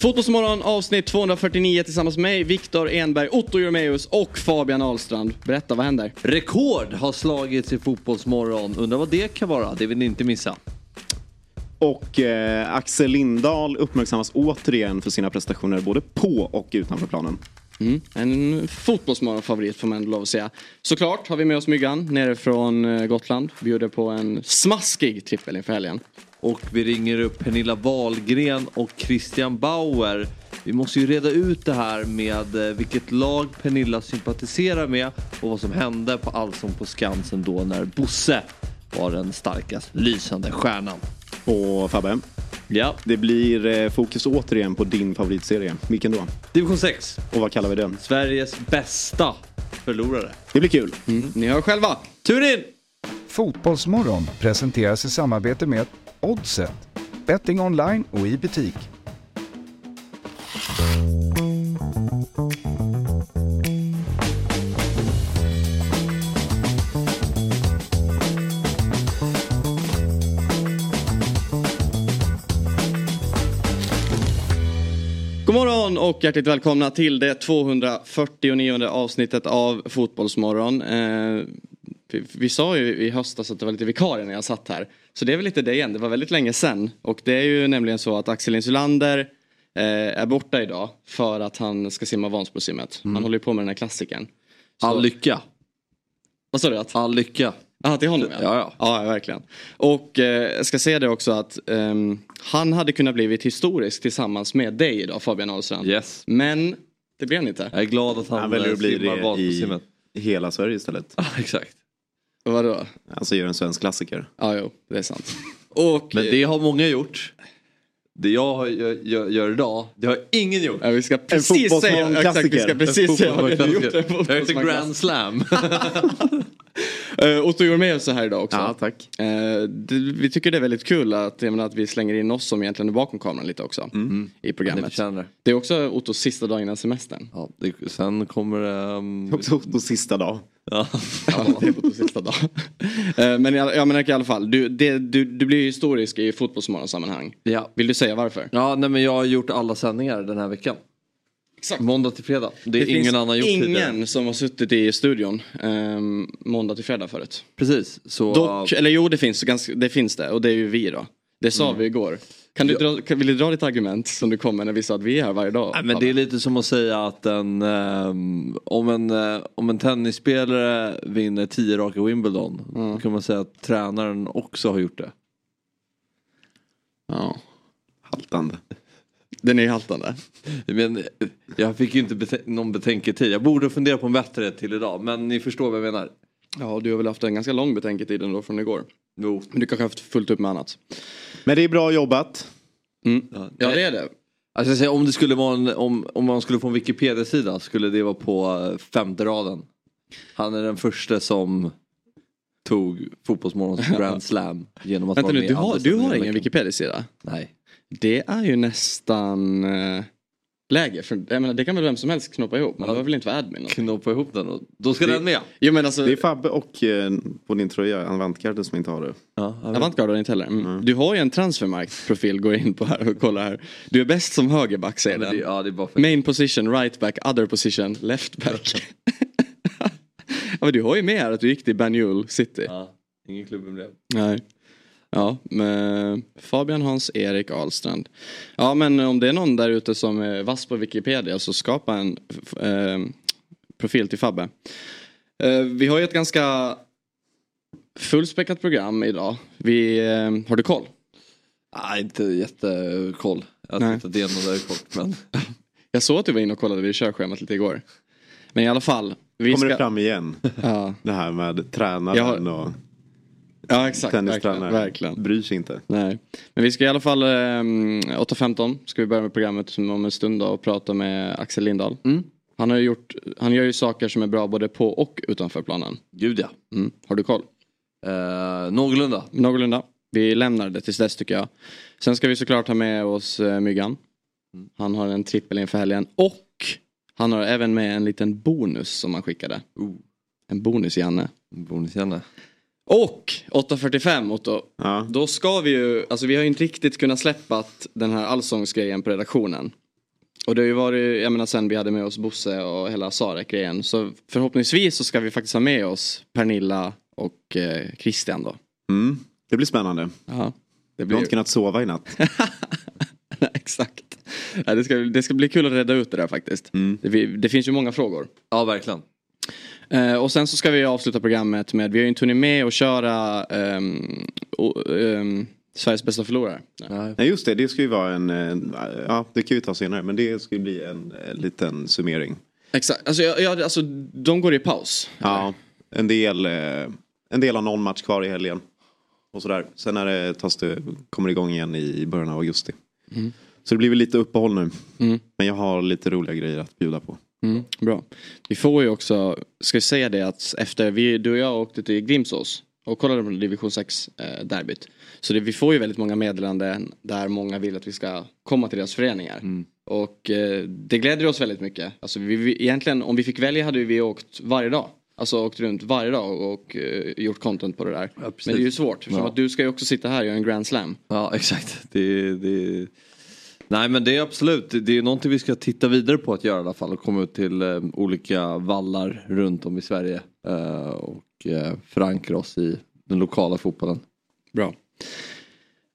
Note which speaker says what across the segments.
Speaker 1: Fotbollsmorgon avsnitt 249 tillsammans med mig, Viktor Enberg, Otto Jurmeus och Fabian Ahlstrand. Berätta, vad händer?
Speaker 2: Rekord har slagits i Fotbollsmorgon. Undrar vad det kan vara? Det vill ni inte missa.
Speaker 3: Och eh, Axel Lindahl uppmärksammas återigen för sina prestationer både på och utanför planen.
Speaker 1: Mm. En fotbollsmorgonfavorit får man lov att säga. Såklart har vi med oss Myggan nere från eh, Gotland. Bjuder på en smaskig trippel inför helgen.
Speaker 2: Och vi ringer upp Pernilla Wahlgren och Christian Bauer. Vi måste ju reda ut det här med eh, vilket lag Pernilla sympatiserar med och vad som hände på Allsång på Skansen då när Bosse var den starkast lysande stjärnan.
Speaker 3: Och Fabbe,
Speaker 2: Ja,
Speaker 3: det blir eh, fokus återigen på din favoritserie. Vilken då?
Speaker 2: division 6.
Speaker 3: Och vad kallar vi den?
Speaker 2: Sveriges bästa förlorare.
Speaker 3: Det blir kul.
Speaker 1: Mm. Ni hör själva.
Speaker 2: Tur in!
Speaker 4: Fotbollsmorgon presenteras i samarbete med Oddset, betting online och i butik.
Speaker 1: God morgon och hjärtligt välkomna till det 249 avsnittet av Fotbollsmorgon. Eh, vi, vi sa ju i höstas att det var lite vikarie när jag satt här. Så det är väl lite det igen, det var väldigt länge sedan. Och det är ju nämligen så att Axel Insulander eh, är borta idag för att han ska simma Vansbrosimmet. Han håller ju på med den här klassikern. Så-
Speaker 2: All lycka.
Speaker 1: Vad sa du? Att?
Speaker 2: All lycka.
Speaker 1: Ja, till honom ja.
Speaker 2: Ja, ja.
Speaker 1: Ja, verkligen. Och eh, jag ska säga det också att ehm, han hade kunnat blivit historisk tillsammans med dig idag Fabian Ahlstrand.
Speaker 2: Yes.
Speaker 1: Men det blev han inte.
Speaker 2: Jag är glad att han,
Speaker 3: Han väljer
Speaker 2: eh,
Speaker 3: att bli det i hela Sverige istället.
Speaker 2: Ja, exakt.
Speaker 1: Vadå?
Speaker 3: Alltså gör en svensk klassiker.
Speaker 1: Ja, jo, det är sant. Och
Speaker 2: Men det har många gjort. Det jag har- gör, gör, gör idag, det har ingen gjort.
Speaker 1: ja, vi ska precis säga, exakt, vi ska precis säga vad har gjort.
Speaker 2: Det är ett grand slam.
Speaker 1: Uh, Otto gjorde med oss här idag också.
Speaker 3: Ja, tack.
Speaker 1: Eh, vi tycker det är väldigt kul att, jag menar, att vi slänger in oss som egentligen är bakom kameran lite också. I
Speaker 2: Mm. Det
Speaker 1: programmet.
Speaker 2: förtjänar det.
Speaker 1: Det är också Ottos sista dag innan semestern.
Speaker 2: Ja, det. Sen kommer det... Um,
Speaker 3: Också på sista dag.
Speaker 2: ja.
Speaker 1: Ja, det är Ottos sista dag. Eh, men jag, jag menar i alla fall, du, det, du, du blir ju historisk i fotbollsmorgonsammanhang.
Speaker 2: ja.
Speaker 1: Vill du säga varför?
Speaker 2: Ja, nej men jag har gjort alla sändningar den här veckan.
Speaker 1: Exakt.
Speaker 2: Måndag till fredag. Det är
Speaker 1: finns
Speaker 2: ingen annan gjort
Speaker 1: ingen
Speaker 2: tidigare.
Speaker 1: som har suttit i studion um, måndag till fredag förut.
Speaker 2: Precis. Så,
Speaker 1: Dock, eller jo det finns, ganska, det finns det och det är ju vi då. Det sa
Speaker 2: Mm.
Speaker 1: vi igår. Kan du dra, kan, vill du dra ditt argument som du kommer när vi sa att vi är här varje dag?
Speaker 2: Nej, men det är lite som att säga att en, ehm, om, en, eh, om en tennisspelare vinner 10 raka Wimbledon. Då kan man säga att tränaren också har gjort det.
Speaker 1: Ja.
Speaker 3: Haltande.
Speaker 1: Den är ju haltande.
Speaker 2: Men, eh, jag fick ju inte bete- någon betänketid. Jag borde fundera på en bättre till idag. Men ni förstår vad jag menar.
Speaker 1: Ja, du har väl haft en ganska lång betänketid ändå från igår.
Speaker 2: Jo.
Speaker 1: Men du kanske har haft fullt upp med annat.
Speaker 3: Men det är bra jobbat.
Speaker 1: Mm. Ja, det är det.
Speaker 2: Alltså, jag säger, om, det skulle vara en, om, om man skulle få en Wikipedia-sida skulle det vara på eh, femte raden. Han är den första som tog Fotbollsmorgons Grand Slam genom att
Speaker 1: Vänta
Speaker 2: vara
Speaker 1: nu,
Speaker 2: med
Speaker 1: du har, du har ingen. Wikipedia-sida?
Speaker 2: Nej.
Speaker 1: Det är ju nästan eh, läge. För, jag menar, det kan väl vem som helst knoppa ihop. Man behöver väl inte vara admin? och-
Speaker 2: Knoppa ihop den och då ska
Speaker 3: Det-
Speaker 2: den med.
Speaker 1: Jo men alltså,
Speaker 3: Det är Fabbe och eh, på din tröja Avantgarde som inte har det.
Speaker 2: Ja, jag vet.
Speaker 1: Avantgarde har inte heller. Mm. Du har ju en transfermarkt-profil, går in på här och kollar här. Du är bäst som högerback säger
Speaker 2: det,
Speaker 1: den.
Speaker 2: ja, det är bara för...
Speaker 1: Main position, right back, other position, left back. ja, men du har ju med här att du gick till Banjul City.
Speaker 2: Ja, ingen klubben blev.
Speaker 1: Nej. Ja, med Fabian Hans Erik Ahlstrand. Ja, men om det är någon där ute som är vass på Wikipedia så skapa en eh, profil till Fabbe. Eh, vi har ju ett ganska fullspäckat program idag. Vi, eh, har du koll?
Speaker 2: Nej, inte jättekoll. Jag
Speaker 1: Nej.
Speaker 2: tyckte att det kort, men...
Speaker 1: Jag såg att du var inne och kollade vid körschemat lite igår. Men i alla fall. Vi
Speaker 3: Kommer
Speaker 1: ska...
Speaker 3: det fram igen?
Speaker 1: Ja,
Speaker 3: Det här med tränaren och
Speaker 1: ja exakt. Verkligen, verkligen.
Speaker 3: Bryr sig inte.
Speaker 1: Nej. Men vi ska i alla fall, eh, 8.15 ska vi börja med programmet om en stund då och prata med Axel Lindahl.
Speaker 2: Mm.
Speaker 1: Han, har gjort, han gör ju saker som är bra både på och utanför planen.
Speaker 2: Gud ja.
Speaker 1: Mm. Har du koll?
Speaker 2: Eh, någorlunda.
Speaker 1: Någorlunda. Vi lämnar det tills dess tycker jag. Sen ska vi såklart ha med oss eh, Myggan.
Speaker 2: Mm.
Speaker 1: Han har en trippel inför helgen. Och han har även med en liten bonus som han skickade.
Speaker 2: Oh,
Speaker 1: En bonus Janne.
Speaker 2: bonus Janne.
Speaker 1: Och 8.45 Otto.
Speaker 3: Ja.
Speaker 1: Då ska vi ju, alltså vi har ju inte riktigt kunnat släppa den här allsångsgrejen på redaktionen. Och det har ju varit, jag menar sen vi hade med oss Bosse och hela Sarek-grejen. Så förhoppningsvis så ska vi faktiskt ha med oss Pernilla och eh, Christian då.
Speaker 3: Mm. Det blir spännande.
Speaker 1: Ja, det
Speaker 3: Jag har inte kunnat sova i natt.
Speaker 1: Nej, Exakt. Ja, det, ska, det ska bli kul att reda ut det där faktiskt.
Speaker 3: Mm.
Speaker 1: Det, det finns ju många frågor.
Speaker 2: Ja, verkligen.
Speaker 1: Eh, och sen så ska vi avsluta programmet med, vi har ju inte hunnit med att köra ehm, o- ehm, Sveriges bästa förlorare. Nej.
Speaker 3: Nej just det, det ska ju vara en, en ja det kan vi ta senare men det ska ju bli en, eh, liten summering.
Speaker 1: Exakt, alltså, jag, jag, alltså de går i paus.
Speaker 3: Ja, en del, eh, en del har någon match kvar i helgen. Och sådär. Sen när det, tas det, kommer igång igen i början av augusti. Så det blir väl lite uppehåll nu.
Speaker 1: Mm.
Speaker 3: Men jag har lite roliga grejer att bjuda på.
Speaker 1: Mm, bra. Vi får ju också, ska vi säga det att efter vi, du och jag åkte till Grimsås och kollade på division 6 eh, derbyt. Så det, vi får ju väldigt många meddelanden där många vill att vi ska komma till deras föreningar. Och eh, det gläder oss väldigt mycket. Alltså vi, vi, egentligen om vi fick välja hade vi åkt varje dag. Alltså åkt runt varje dag och eh, gjort content på det där.
Speaker 2: Ja.
Speaker 1: Men det är ju svårt. För
Speaker 2: Ja.
Speaker 1: att du ska ju också sitta här och göra en grand slam.
Speaker 2: Ja, exakt. Det, det... Nej men det är absolut, det är någonting vi ska titta vidare på att göra i alla fall och komma ut till eh, olika vallar runt om i Sverige eh, och eh, förankra oss i den lokala fotbollen.
Speaker 1: Bra.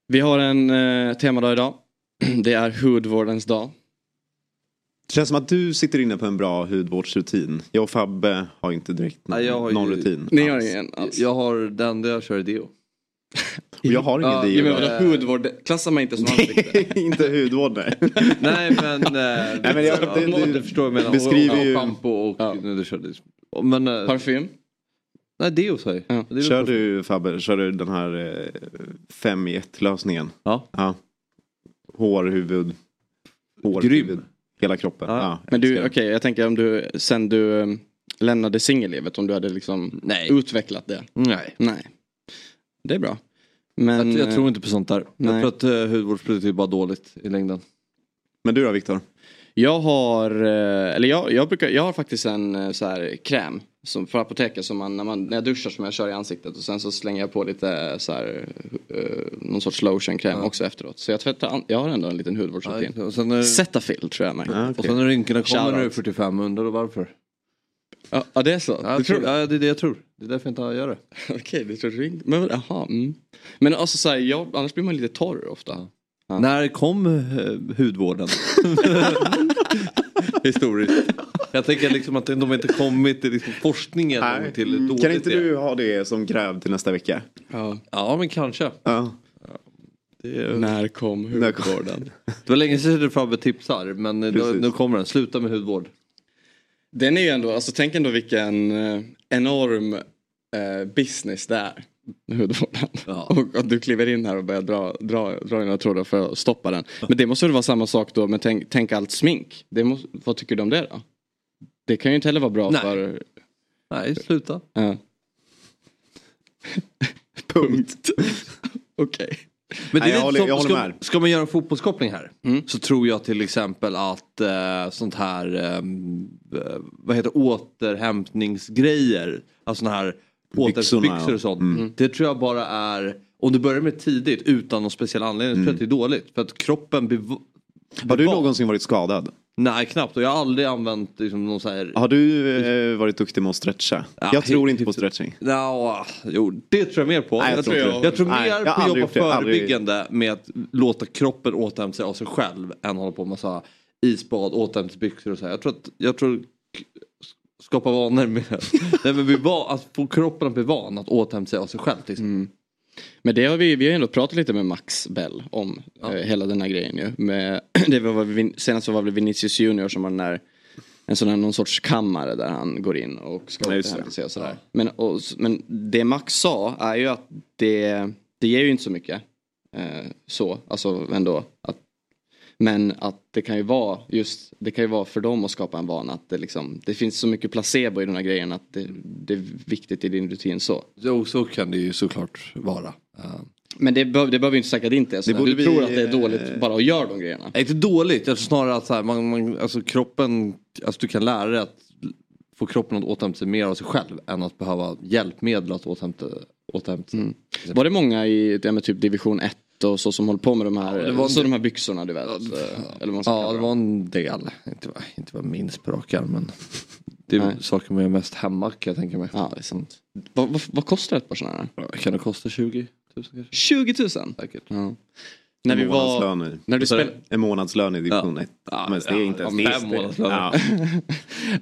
Speaker 1: Vi har en eh, temadag idag. Det är hudvårdens dag.
Speaker 3: Det känns som att du sitter inne på en bra hudvårdsrutin. Jag och Fabbe har inte direkt
Speaker 2: Nej, jag har ju-
Speaker 3: någon rutin.
Speaker 1: Ni har ingen alls?
Speaker 2: Jag har den där jag kör i deo.
Speaker 3: Och jag har ingen
Speaker 2: Ja,
Speaker 3: deo.
Speaker 1: Ja, men vadå hudvård? Klassar man inte som ansikte?
Speaker 3: inte hudvård nej.
Speaker 2: Nej men, eh,
Speaker 3: Nej, men jag-
Speaker 2: ja,
Speaker 3: det- det-
Speaker 2: du förstår vad jag menar.
Speaker 3: beskriver
Speaker 2: och, och,
Speaker 3: ju-
Speaker 2: och schampo och
Speaker 1: Ja.
Speaker 2: nu du körde. Men, eh,
Speaker 1: Parfym?
Speaker 2: nej deo sa jag.
Speaker 1: Ja.
Speaker 2: Det är väl
Speaker 3: Kör du Fabbe, kör du den här eh, fem i ett lösningen?
Speaker 2: Ja.
Speaker 3: Ja. Hår, huvud. Hår,
Speaker 2: Grym.
Speaker 3: huvud. Hela kroppen.
Speaker 2: Ja.
Speaker 3: Ja.
Speaker 1: Men du, okej
Speaker 3: det.
Speaker 1: jag tänker om du, sen du lämnade singellivet, om du hade liksom
Speaker 2: Nej.
Speaker 1: utvecklat det?
Speaker 2: Nej.
Speaker 1: Nej. Det är bra. Men,
Speaker 2: Jag, jag
Speaker 1: eh,
Speaker 2: tror inte på sånt där.
Speaker 1: nej.
Speaker 2: Jag tror att uh, hudvårdsprodukter är bara dåligt i längden.
Speaker 3: Men du då Viktor?
Speaker 1: Jag har, eh, eller jag, jag, brukar, jag har faktiskt en eh, så här kräm som från apoteket som man när, man, när jag duschar som jag kör i ansiktet och sen så slänger jag på lite eh, så här, eh, någon sorts lotionkräm också efteråt. Så jag tvättar, jag har ändå en liten hudvårdsrutin.
Speaker 2: Och när,
Speaker 1: Cetaphil tror jag mig.
Speaker 3: Ja,
Speaker 2: och
Speaker 3: okej.
Speaker 2: sen när rynkorna kommer när du är
Speaker 1: Shoutout.
Speaker 2: 45, undrar du varför?
Speaker 1: Ja, ja det är så?
Speaker 2: Ja,
Speaker 1: du tror
Speaker 2: ja, det är det jag tror. Det är därför jag inte gör det.
Speaker 1: Okej, du tror ring. Men jaha. Mm. Men alltså så här, jag, annars blir man lite torr ofta. Ja.
Speaker 2: När kom eh, hudvården? Historiskt. Jag tänker liksom att de inte kommit till liksom forskningen
Speaker 3: Nej.
Speaker 2: till
Speaker 3: Mm.
Speaker 2: dåligt
Speaker 3: Kan inte
Speaker 2: det.
Speaker 3: du ha det som gräv till nästa vecka?
Speaker 1: Ja.
Speaker 2: Ja men kanske.
Speaker 3: Ja.
Speaker 2: Det, är-
Speaker 1: När kom
Speaker 3: När kom-
Speaker 1: hudvården?
Speaker 2: det var länge sedan du Fabbe tipsar men nu kommer den. Sluta med hudvård.
Speaker 1: Den är ju ändå, alltså tänk ändå vilken eh, enorm eh, business det är. Hudvården.
Speaker 2: Ja.
Speaker 1: Och att du kliver in här och börjar dra, dra, dra några trådar för att stoppa den. Men det måste väl vara samma sak då med tänk, tänk allt smink. Det måste, vad tycker du om det då? Det kan ju inte heller vara bra
Speaker 2: Nej.
Speaker 1: för...
Speaker 2: Nej, sluta.
Speaker 1: Ja. Punkt. Okej.
Speaker 2: Men det
Speaker 3: Nej, jag håller-
Speaker 2: som,
Speaker 3: jag håller
Speaker 2: ska, ska man göra en fotbollskoppling här
Speaker 1: Mm.
Speaker 2: så tror jag till exempel att eh, sånt här ehm, eh, vad heter återhämtningsgrejer, alltså såna här
Speaker 3: ja.
Speaker 2: och sånt.
Speaker 3: Mm.
Speaker 2: Det tror jag bara är, om du börjar med tidigt utan någon speciell anledning så tror jag att det är dåligt. För att kroppen
Speaker 3: Mm. Har du någonsin varit skadad?
Speaker 2: Nej knappt och jag har aldrig använt liksom, någon sån här
Speaker 3: Har du eh, varit duktig med att stretcha?
Speaker 2: Ja,
Speaker 3: jag tror inte på stretching.
Speaker 2: Ja, jo, det tror jag mer på.
Speaker 3: Nej, jag
Speaker 2: jag,
Speaker 3: tror
Speaker 2: jag, jag tror
Speaker 3: Nej,
Speaker 2: mer
Speaker 3: jag
Speaker 2: på att jobba
Speaker 3: det, aldrig.
Speaker 2: förebyggande med att låta kroppen återhämta sig av sig själv än hålla på med massa isbad, återhämtningsbyxor och så. här. Jag tror att, jag tror skapa vanor med, nej men bli van, att få kroppen att bli van att återhämta sig av sig själv. Liksom.
Speaker 1: Mm. Men det har vi, vi har ändå pratat lite med Max Bell om eh, hela den här grejen ju. Med, det var, senast var det Vinicius Junior som var den där en sån här någon sorts kammare där han går in och ska
Speaker 3: Ja, just
Speaker 1: återhämta sig och sådär. Men, och, men det Max sa är ju att det, det ger ju inte så mycket. Eh, så, alltså ändå. Att, men att det kan ju vara just, det kan ju vara för dem att skapa en vana. Att det, liksom, det finns så mycket placebo i den här grejen att det, det är viktigt i din rutin så.
Speaker 2: Jo, så kan det ju såklart vara. Uh,
Speaker 1: Men det, behöver- det behöver ju inte säga tes.
Speaker 3: Det
Speaker 1: Du
Speaker 3: borde vi,
Speaker 1: tror att det är dåligt bara att göra de grejerna.
Speaker 2: Nej, inte dåligt, tror snarare att så här, man, man, alltså kroppen, alltså du kan lära dig att få kroppen att återhämta sig mer av sig själv än att behöva hjälpmedel att återhämta, återhämta sig.
Speaker 1: Var det många i ja, typ division 1, Benedetto och så som håller på med de här,
Speaker 2: det var en
Speaker 1: så
Speaker 2: del-
Speaker 1: de här byxorna du vet. eh, Eller man ska
Speaker 2: Ja, det var en del. Inte inte vad minst på rak men det är
Speaker 1: Nej.
Speaker 2: saker man gör mest hemma kan jag tänka mig.
Speaker 1: Ja, det är sant. Vad, vad, vad kostar ett par sådana här?
Speaker 2: Ja, Kan det kosta 20 000 kanske?
Speaker 1: 20 000?
Speaker 2: Säkert.
Speaker 1: Ja. När vi
Speaker 3: En
Speaker 1: var... När du spel,
Speaker 3: En månadslön i division 1.
Speaker 2: Ja,
Speaker 3: men det är inte
Speaker 2: ja,
Speaker 3: ens
Speaker 2: fem
Speaker 3: det.
Speaker 2: månadslöner.
Speaker 3: Ja.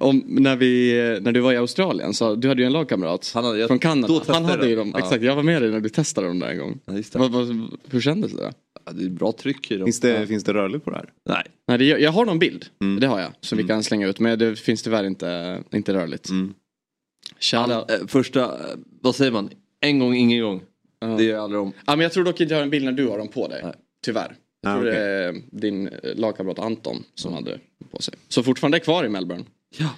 Speaker 1: om, när, vi, när du var i Australien så du hade ju en lagkamrat
Speaker 2: Han hade- jag-
Speaker 1: från Kanada. Han hade ju
Speaker 2: jag.
Speaker 1: dem.
Speaker 2: Ja.
Speaker 1: Exakt, jag var med dig när du testade dem där en gång.
Speaker 2: Ja, just det.
Speaker 1: Vad, vad, hur kändes det?
Speaker 2: Ja, det är bra tryck i dem.
Speaker 3: Finns, det, finns det rörligt på det här?
Speaker 2: Nej.
Speaker 1: Nej, det, jag har någon bild,
Speaker 3: Mm.
Speaker 1: det har jag, som vi kan slänga ut. Men det finns tyvärr inte, inte rörligt.
Speaker 3: Mm.
Speaker 1: Shoutout.
Speaker 2: Eh, Första, eh, vad säger man? En gång, ingen gång.
Speaker 1: Ja.
Speaker 2: Det gör jag aldrig om.
Speaker 1: Ja, men jag tror dock inte jag har en bild när du har dem på dig.
Speaker 2: Nej.
Speaker 1: Tyvärr. Jag
Speaker 3: Ah,
Speaker 1: tror
Speaker 3: okej.
Speaker 1: det är din eh, lagkamrat Anton som hade på sig. Så fortfarande är kvar i Melbourne.
Speaker 2: Ja.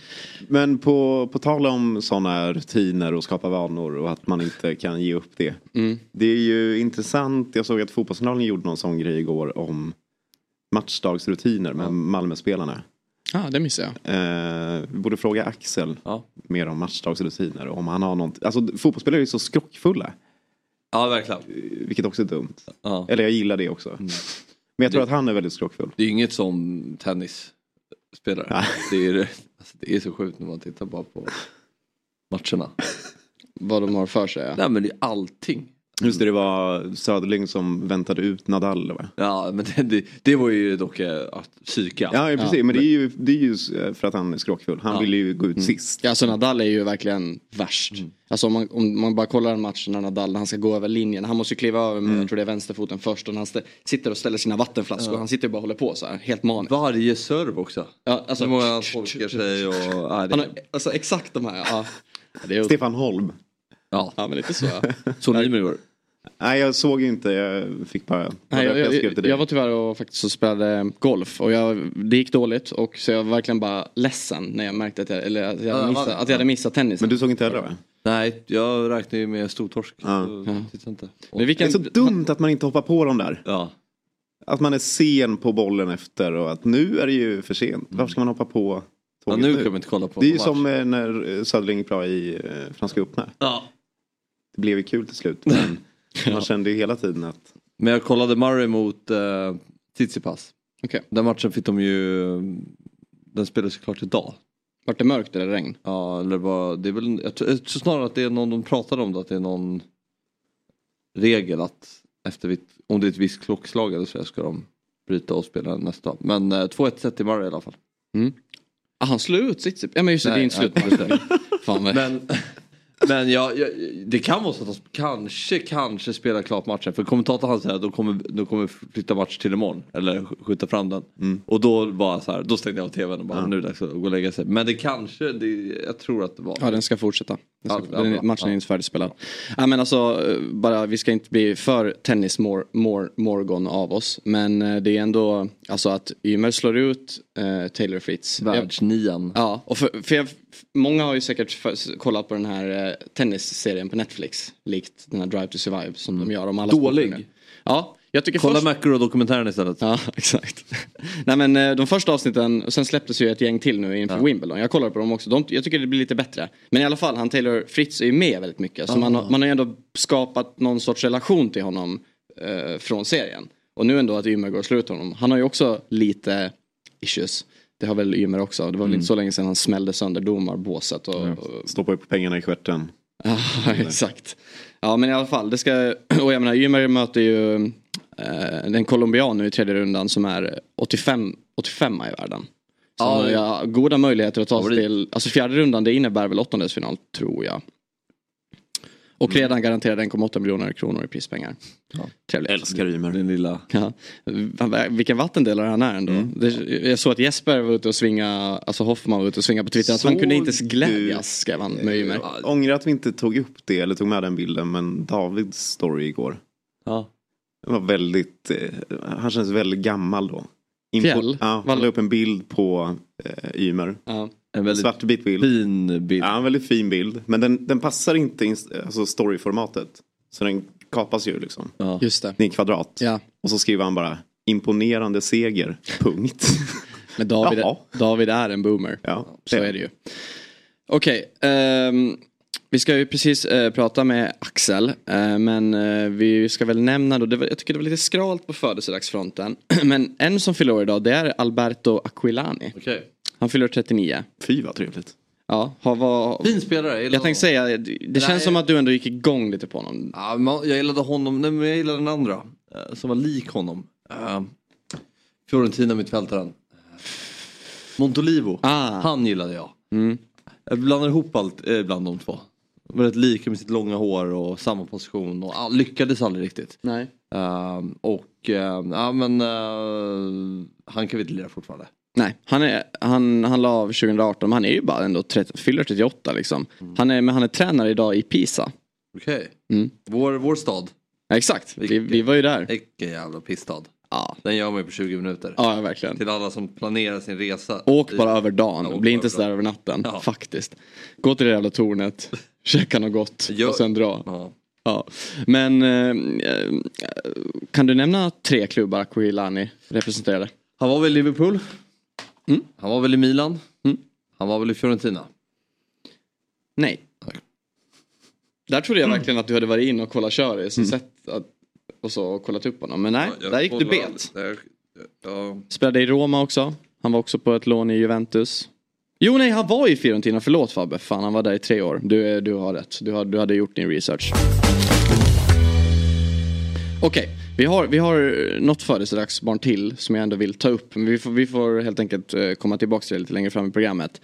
Speaker 3: Men på, på tal om sådana rutiner och skapa vanor och att man inte kan ge upp det.
Speaker 1: Mm.
Speaker 3: Det är ju intressant. Jag såg att Fotbollskanalen gjorde någon sån grej igår om matchdagsrutiner med Malmöspelarna.
Speaker 1: Ja, det missade jag.
Speaker 3: Eh, vi borde fråga Axel
Speaker 2: Ja.
Speaker 3: mer om matchdagsrutiner. Om han har något. Alltså fotbollsspelare är ju så skrockfulla.
Speaker 2: Ja, verkligen.
Speaker 3: Vilket också är dumt.
Speaker 2: Ja.
Speaker 3: Eller jag gillar det också. Men jag tror
Speaker 2: Det-
Speaker 3: att han är väldigt skrockfull.
Speaker 2: Det är inget som tennisspelare.
Speaker 3: Nej.
Speaker 2: Det är, alltså, det är så sjukt när man tittar bara på matcherna.
Speaker 1: Vad de har för sig. Ja.
Speaker 2: Nej men det är allting.
Speaker 3: Just det, det var Söderling som väntade ut Nadal. Va?
Speaker 2: Ja men det, det, det var ju dock eh, att psyka.
Speaker 3: Ja, ja precis. Men det är, ju, det är ju för att han är skrockfull. Han
Speaker 2: Ja.
Speaker 3: vill ju gå ut sist.
Speaker 1: Ja, alltså Nadal är ju verkligen värst. Alltså om man, om man bara kollar en match när Nadal, när han ska gå över linjen. Han måste ju kliva över med, jag tror det är vänsterfoten först. Och när han st- sitter och ställer sina vattenflaskor. Han sitter och bara håller på så här, helt maniskt.
Speaker 2: Varje serve också.
Speaker 1: Ja, alltså,
Speaker 2: Hur många han tolkar sig och... Ja,
Speaker 1: Han
Speaker 2: det,
Speaker 1: har, alltså exakt de här, ja. Det är,
Speaker 3: Stefan Holm.
Speaker 2: Ja.
Speaker 1: ja men lite så ja.
Speaker 2: Så ni med igår.
Speaker 3: Nej, jag såg ju inte. Jag fick bara...
Speaker 1: Nej, jag,
Speaker 3: jag,
Speaker 1: jag, jag var tyvärr och faktiskt och spelade golf och jag, det gick dåligt och så jag var verkligen bara ledsen när jag märkte att jag, eller att jag,
Speaker 2: Ja,
Speaker 1: hade, missat, att jag hade missat tennisen.
Speaker 3: Men du såg inte heller va?
Speaker 2: Nej, jag räknar ju med stortorsk.
Speaker 3: Ja.
Speaker 2: Inte.
Speaker 1: Men
Speaker 3: Det är så dumt att man inte hoppar på dem där.
Speaker 2: Ja.
Speaker 3: Att man är sen på bollen efter och att nu är det ju för sent. Varför ska man hoppa på
Speaker 2: ja, nu kan vi inte kolla på
Speaker 3: Det är ju som eh, när Söderling gick bra i eh, Franska öppna.
Speaker 2: Ja.
Speaker 3: Det blev ju kul till slut. Men man kände ju hela tiden att...
Speaker 2: Men jag kollade Murray mot uh, Tsitsipas.
Speaker 1: Okej.
Speaker 2: Den matchen fick de ju... Den spelades klart idag.
Speaker 1: vart det mörkt eller regn?
Speaker 2: Ja, eller vad, det är väl, jag tror, jag tror snarare att det är någon, de pratade om det, att det är någon regel att efter, vitt- om det är ett visst klockslag eller så ska de bryta och spela nästa. Men eh, 2-1 set till Murray i alla fall.
Speaker 1: Ah, han slog ut sitt... Ja men just det, det är
Speaker 2: Nej,
Speaker 1: inte slut.
Speaker 2: nej. Men, men ja, ja, det kan vara så att de kanske, kanske spelar klart matchen. För kommentatorn han säger att de kommer, de kommer flytta match till imorgon. Eller sk- skjuta fram den. Och då var så här, då stängde jag av tvn och bara nu är det dags att gå och lägga sig. Men det kanske, det, jag tror att det var.
Speaker 1: Ja den ska fortsätta.
Speaker 2: Ja, bra.
Speaker 1: matchen är inte färdigspelad. Ja, men alltså, eh, bara, vi ska inte bli för tennis mor, mor, morgon av oss. Men eh, det är ändå alltså att Ymer slår ut eh, Taylor Fritz.
Speaker 2: Världsnian.
Speaker 1: ja, och för, för jag, många har ju säkert för, kollat på den här eh, tennisserien på Netflix. Likt den här Drive to Survive som de gör om alla
Speaker 2: Dålig.
Speaker 1: Ja, jag tycker
Speaker 2: Kolla
Speaker 1: först...
Speaker 2: McEnroe-dokumentären istället.
Speaker 1: Ja, exakt. Nej men eh, de första avsnitten, och sen släpptes ju ett gäng till nu inför Wimbledon. Jag kollar på dem också. De, jag tycker det blir lite bättre. Men i alla fall, han Taylor Fritz är ju med väldigt mycket. Så man, har- man har ju ändå skapat någon sorts relation till honom eh, från serien. Och nu ändå att Ymer går och slår ut honom. Han har ju också lite issues. Det har väl Ymer också. Det var väl inte så länge sedan han smällde sönder domarbåset. Och, och,
Speaker 3: Stoppa upp pengarna i stjärten.
Speaker 1: Ja, exakt. Ja, men i alla fall. Det ska, och jag menar, Ymer möter ju eh, den colombian nu i tredje rundan som är 85, 85 i världen. Så
Speaker 2: Ja,
Speaker 1: han har ja, goda möjligheter att ta sig till, alltså fjärde rundan det innebär väl åttondelsfinal tror jag. Och
Speaker 2: Mm.
Speaker 1: redan garanterade 1,8 miljoner kronor i prispengar. Trevligt.
Speaker 3: Älskar Ymer.
Speaker 2: Den lilla...
Speaker 1: Ja. Vilken vattendelare han är ändå.
Speaker 2: Mm.
Speaker 1: Det, jag såg att Jesper var ute och svinga, alltså Hoffman var ute och svinga på Twitter. Att han
Speaker 3: Såg
Speaker 1: kunde inte ens
Speaker 3: du-
Speaker 1: glädjas skrev han med Ymer.
Speaker 3: Ångrar att vi inte tog upp det eller tog med den bilden. Men Davids story igår.
Speaker 2: Ja.
Speaker 3: Det var väldigt, eh, han känns väldigt gammal då.
Speaker 1: Fjäll?
Speaker 3: Ja, han la upp en bild på eh, Ymer.
Speaker 1: Ja.
Speaker 2: En väldigt
Speaker 3: svartvit bild.
Speaker 2: fin bild.
Speaker 3: Ja, en väldigt fin bild. Men den, den passar inte i alltså storyformatet. Så den kapas ju liksom.
Speaker 2: Ja.
Speaker 1: Just det.
Speaker 3: Det är en kvadrat.
Speaker 1: Ja.
Speaker 3: Och så skriver han bara imponerande seger. Punkt.
Speaker 1: Men David. David är en boomer.
Speaker 3: ja,
Speaker 1: Så är det ju. Okej, ehm, Vi ska ju precis eh, prata med Axel. Eh, men eh, vi ska väl nämna då. Det var, jag tycker det var lite skralt på födelsedagsfronten. men en som fyller år idag det är Alberto Aquilani.
Speaker 2: Okej.
Speaker 1: Han fyller 39.
Speaker 3: Fy vad trevligt.
Speaker 1: Ja, har var...
Speaker 2: Fin spelare. Jag,
Speaker 1: Jag tänkte säga, det
Speaker 2: Nej.
Speaker 1: känns som att du ändå gick igång lite på honom.
Speaker 2: Ja, men jag gillade honom, nej, men jag gillade den andra. eh, Som var lik honom. Uh, Fiorentina mittfältaren. Montolivo.
Speaker 1: Ah.
Speaker 2: Han gillade jag.
Speaker 1: Mm.
Speaker 2: Jag blandar ihop allt eh, bland de två. Rätt lika med sitt långa hår och samma position och ah, lyckades aldrig riktigt.
Speaker 1: Nej.
Speaker 2: Ehm, och ehm, ja men eh, han kan vi inte lira fortfarande.
Speaker 1: Nej, han, är, han, han la av 2018 men han är ju bara ändå 30, fyller 38 liksom. Han är, men han är tränare idag i Pisa.
Speaker 2: Okej.
Speaker 1: Mm.
Speaker 2: Vår, vår stad.
Speaker 1: Ja, exakt, vi, vi var ju där.
Speaker 2: Vilken jävla pissstad.
Speaker 1: Ja,
Speaker 2: Den gör man ju på 20 minuter.
Speaker 1: ja verkligen.
Speaker 2: Till alla som planerar sin resa.
Speaker 1: Åk bara över dagen,
Speaker 2: Ja,
Speaker 1: bli inte sådär över natten.
Speaker 2: Ja.
Speaker 1: Faktiskt. Gå till det jävla tornet, käka något gott
Speaker 2: Gör-
Speaker 1: och sen dra.
Speaker 2: Ja.
Speaker 1: Ja. Men eh, eh, kan du nämna tre klubbar Aquilani representerade?
Speaker 2: Han var väl i Liverpool.
Speaker 1: Mm.
Speaker 2: Han var väl i Milan.
Speaker 1: Mm.
Speaker 2: Han var väl i Fiorentina.
Speaker 1: Nej.
Speaker 2: Nej.
Speaker 1: Där trodde jag verkligen att du hade varit in och kollat kör så sett att, och så och kollat upp honom. Men nej, där gick du bet.
Speaker 2: Ja.
Speaker 1: Spelade i Roma också. Han var också på ett lån i Juventus. Jo nej, han var i Fiorentina. Förlåt Fabbe. Fan, han var där i tre år. Du, eh, du har rätt. Du, har, du hade gjort din research. Okej, vi, har, vi har eh, något födelsedagsbarn till som jag ändå vill ta upp. Men vi får, vi får helt enkelt eh, komma tillbaka till det lite längre fram i programmet.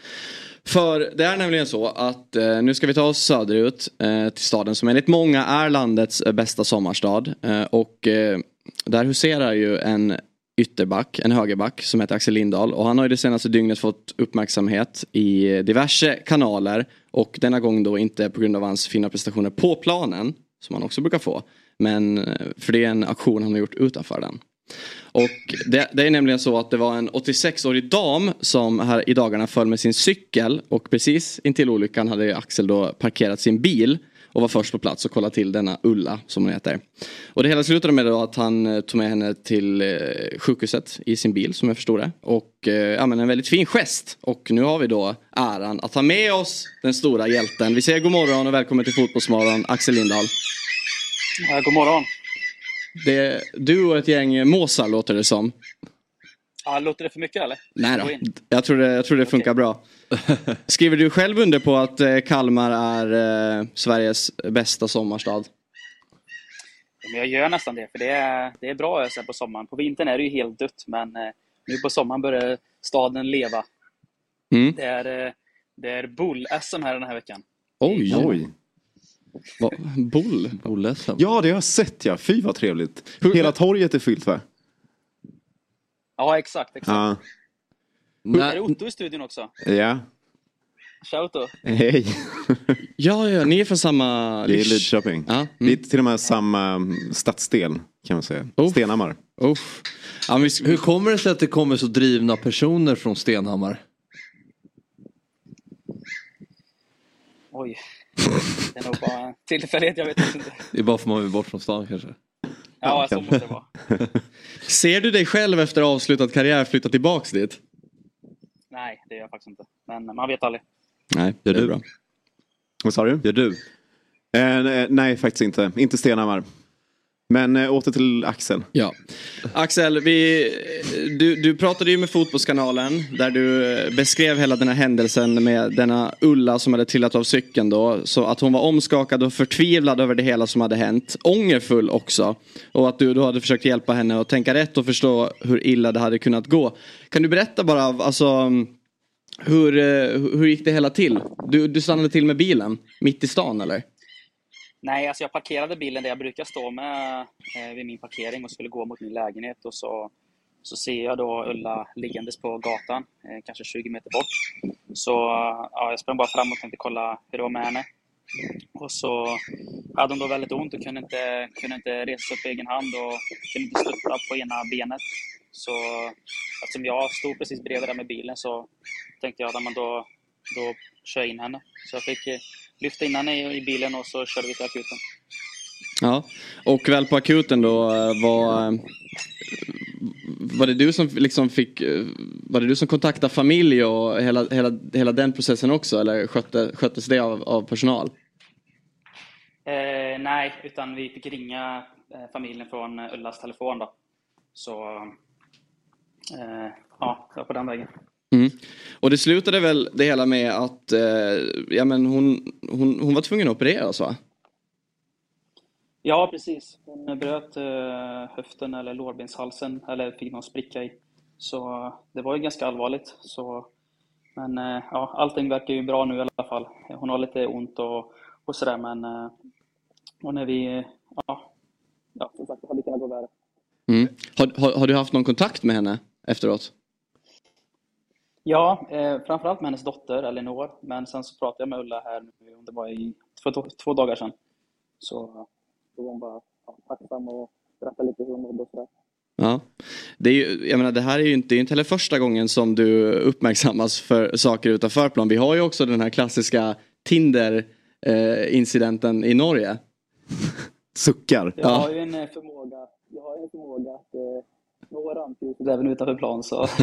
Speaker 1: För det är nämligen så att eh, nu ska vi ta oss söderut eh, till staden som enligt många är landets eh, bästa sommarstad. Eh, och eh, där huserar ju en ytterback, en högerback som heter Axel Lindahl. Och han har ju det senaste dygnet fått uppmärksamhet i diverse kanaler. Och denna gång då inte på grund av hans fina prestationer på planen, som han också brukar få. Men eh, för det är en aktion han har gjort utanför den. Och det, det är nämligen så att det var en 86-årig dam som här i dagarna föll med sin cykel och precis intill olyckan hade Axel då parkerat sin bil och var först på plats och kollade till denna Ulla som hon heter. Och det hela slutade med att han eh, tog med henne till eh, sjukhuset i sin bil som jag förstod det. Och eh, ja, men en väldigt fin gest. Och nu har vi då äran att ha med oss den stora hjälten. Vi säger god morgon och välkommen till Fotbollsmorgon Axel Lindahl.
Speaker 5: Ja, god morgon.
Speaker 1: Det du och ett gäng måsar låter det som.
Speaker 5: Ja, låter det för mycket eller?
Speaker 1: Nej då, jag tror det, jag tror det funkar bra. Skriver du själv under på att eh, Kalmar är eh, Sveriges bästa sommarstad?
Speaker 5: Men jag gör nästan det, för det är, det är bra ösen på sommaren. På vintern är det ju helt dött, men eh, nu på sommaren börjar staden leva.
Speaker 1: Mm.
Speaker 5: Det är, det är bull-SM här den här veckan.
Speaker 1: Oj,
Speaker 3: Oj.
Speaker 1: Va, bull.
Speaker 2: Oledsen.
Speaker 3: Ja, det har jag sett ja. Fy vad trevligt. Hela torget är fyllt va?
Speaker 5: Ja, exakt. exakt.
Speaker 3: Ja.
Speaker 5: Är
Speaker 2: Nej,
Speaker 5: det Otto i studion också?
Speaker 3: Ja.
Speaker 5: Tja Otto!
Speaker 3: Hej.
Speaker 1: Ja, ja, ni är från samma...
Speaker 3: Det är. Lidköping.
Speaker 1: Ja,
Speaker 3: Vi är
Speaker 1: mm.
Speaker 3: till och med samma mm, stadsdel kan man säga.
Speaker 1: Oh.
Speaker 3: Stenhammar.
Speaker 1: Uff. Ja, men vi,
Speaker 2: hur kommer det sig att det kommer så drivna personer från Stenhammar?
Speaker 5: Oj. Det är nog bara en tillfällighet, jag vet inte.
Speaker 2: Det är bara för att man vill bort från stan kanske.
Speaker 5: Ja, så måste det vara.
Speaker 1: ser du dig själv efter avslutad karriär flytta tillbaks dit?
Speaker 5: Nej, det gör jag faktiskt inte. Men man vet aldrig.
Speaker 1: Nej,
Speaker 2: Gör du?
Speaker 1: bra.
Speaker 3: Vad sa du?
Speaker 2: Gör du?
Speaker 3: Eh, nej, nej, faktiskt inte. Inte Stenhammar. Men eh, åter till Axel.
Speaker 1: Ja. Axel, vi, du, du pratade ju med Fotbollskanalen där du eh, beskrev hela den här händelsen med denna Ulla som hade trillat av cykeln då. Så att hon var omskakad och förtvivlad över det hela som hade hänt. Ångerfull också. Och att du då hade försökt hjälpa henne att tänka rätt och förstå hur illa det hade kunnat gå. Kan du berätta bara, alltså hur, eh, hur gick det hela till? Du, du stannade till med bilen mitt i stan eller?
Speaker 5: Nej, alltså jag parkerade bilen där jag brukar stå med eh, vid min parkering och skulle gå mot min lägenhet och så, så ser jag då Ulla liggandes på gatan, eh, kanske 20 meter bort. Så ja, jag sprang bara fram och tänkte kolla hur det var med henne. Och så hade hon då väldigt ont och kunde inte, kunde inte resa sig upp på egen hand och kunde inte stötta på ena benet. Så eftersom jag stod precis bredvid där med bilen så tänkte jag att då, då kör jag in henne. Så jag fick eh, lyfta in henne i, bilen och så körde vi till akuten.
Speaker 1: Ja, och väl på akuten då eh, var, eh, var det du som liksom fick, eh, var det du som kontaktade familj och hela, hela, hela den processen också eller skötte, sköttes det av, av personal?
Speaker 5: nej, utan vi fick ringa eh, familjen från Ullas telefon då. Så eh, ja, på den vägen.
Speaker 1: Mm. Och det slutade väl det hela med att eh, ja, men hon, hon, hon var tvungen att opereras va?
Speaker 5: Ja, precis. Hon bröt eh, höften eller lårbenshalsen, eller fick någon spricka i. Så det var ju ganska allvarligt. Så, men eh, ja, allting verkar ju bra nu i alla fall. Hon har lite ont och, och sådär, men eh, och när vi, ja, ja, som sagt, det hade kunnat gå värre.
Speaker 1: Mm. Har, har, har, du haft någon kontakt med henne efteråt?
Speaker 5: Ja, eh, framförallt med hennes dotter Elinor. Men sen så pratade jag med Ulla här nu, det var i två, två dagar sedan. Så då var hon bara ja, tacksam och berättade lite hur hon mådde och sådär.
Speaker 1: Ja. Det, är ju, jag menar, det här är ju inte, inte heller första gången som du uppmärksammas för saker utanför plan. Vi har ju också den här klassiska Tinder-incidenten eh, i Norge.
Speaker 3: Suckar.
Speaker 5: Jag har ju en eh, förmåga, jag har en förmåga att eh, nå rampljuset även utanför plan. Så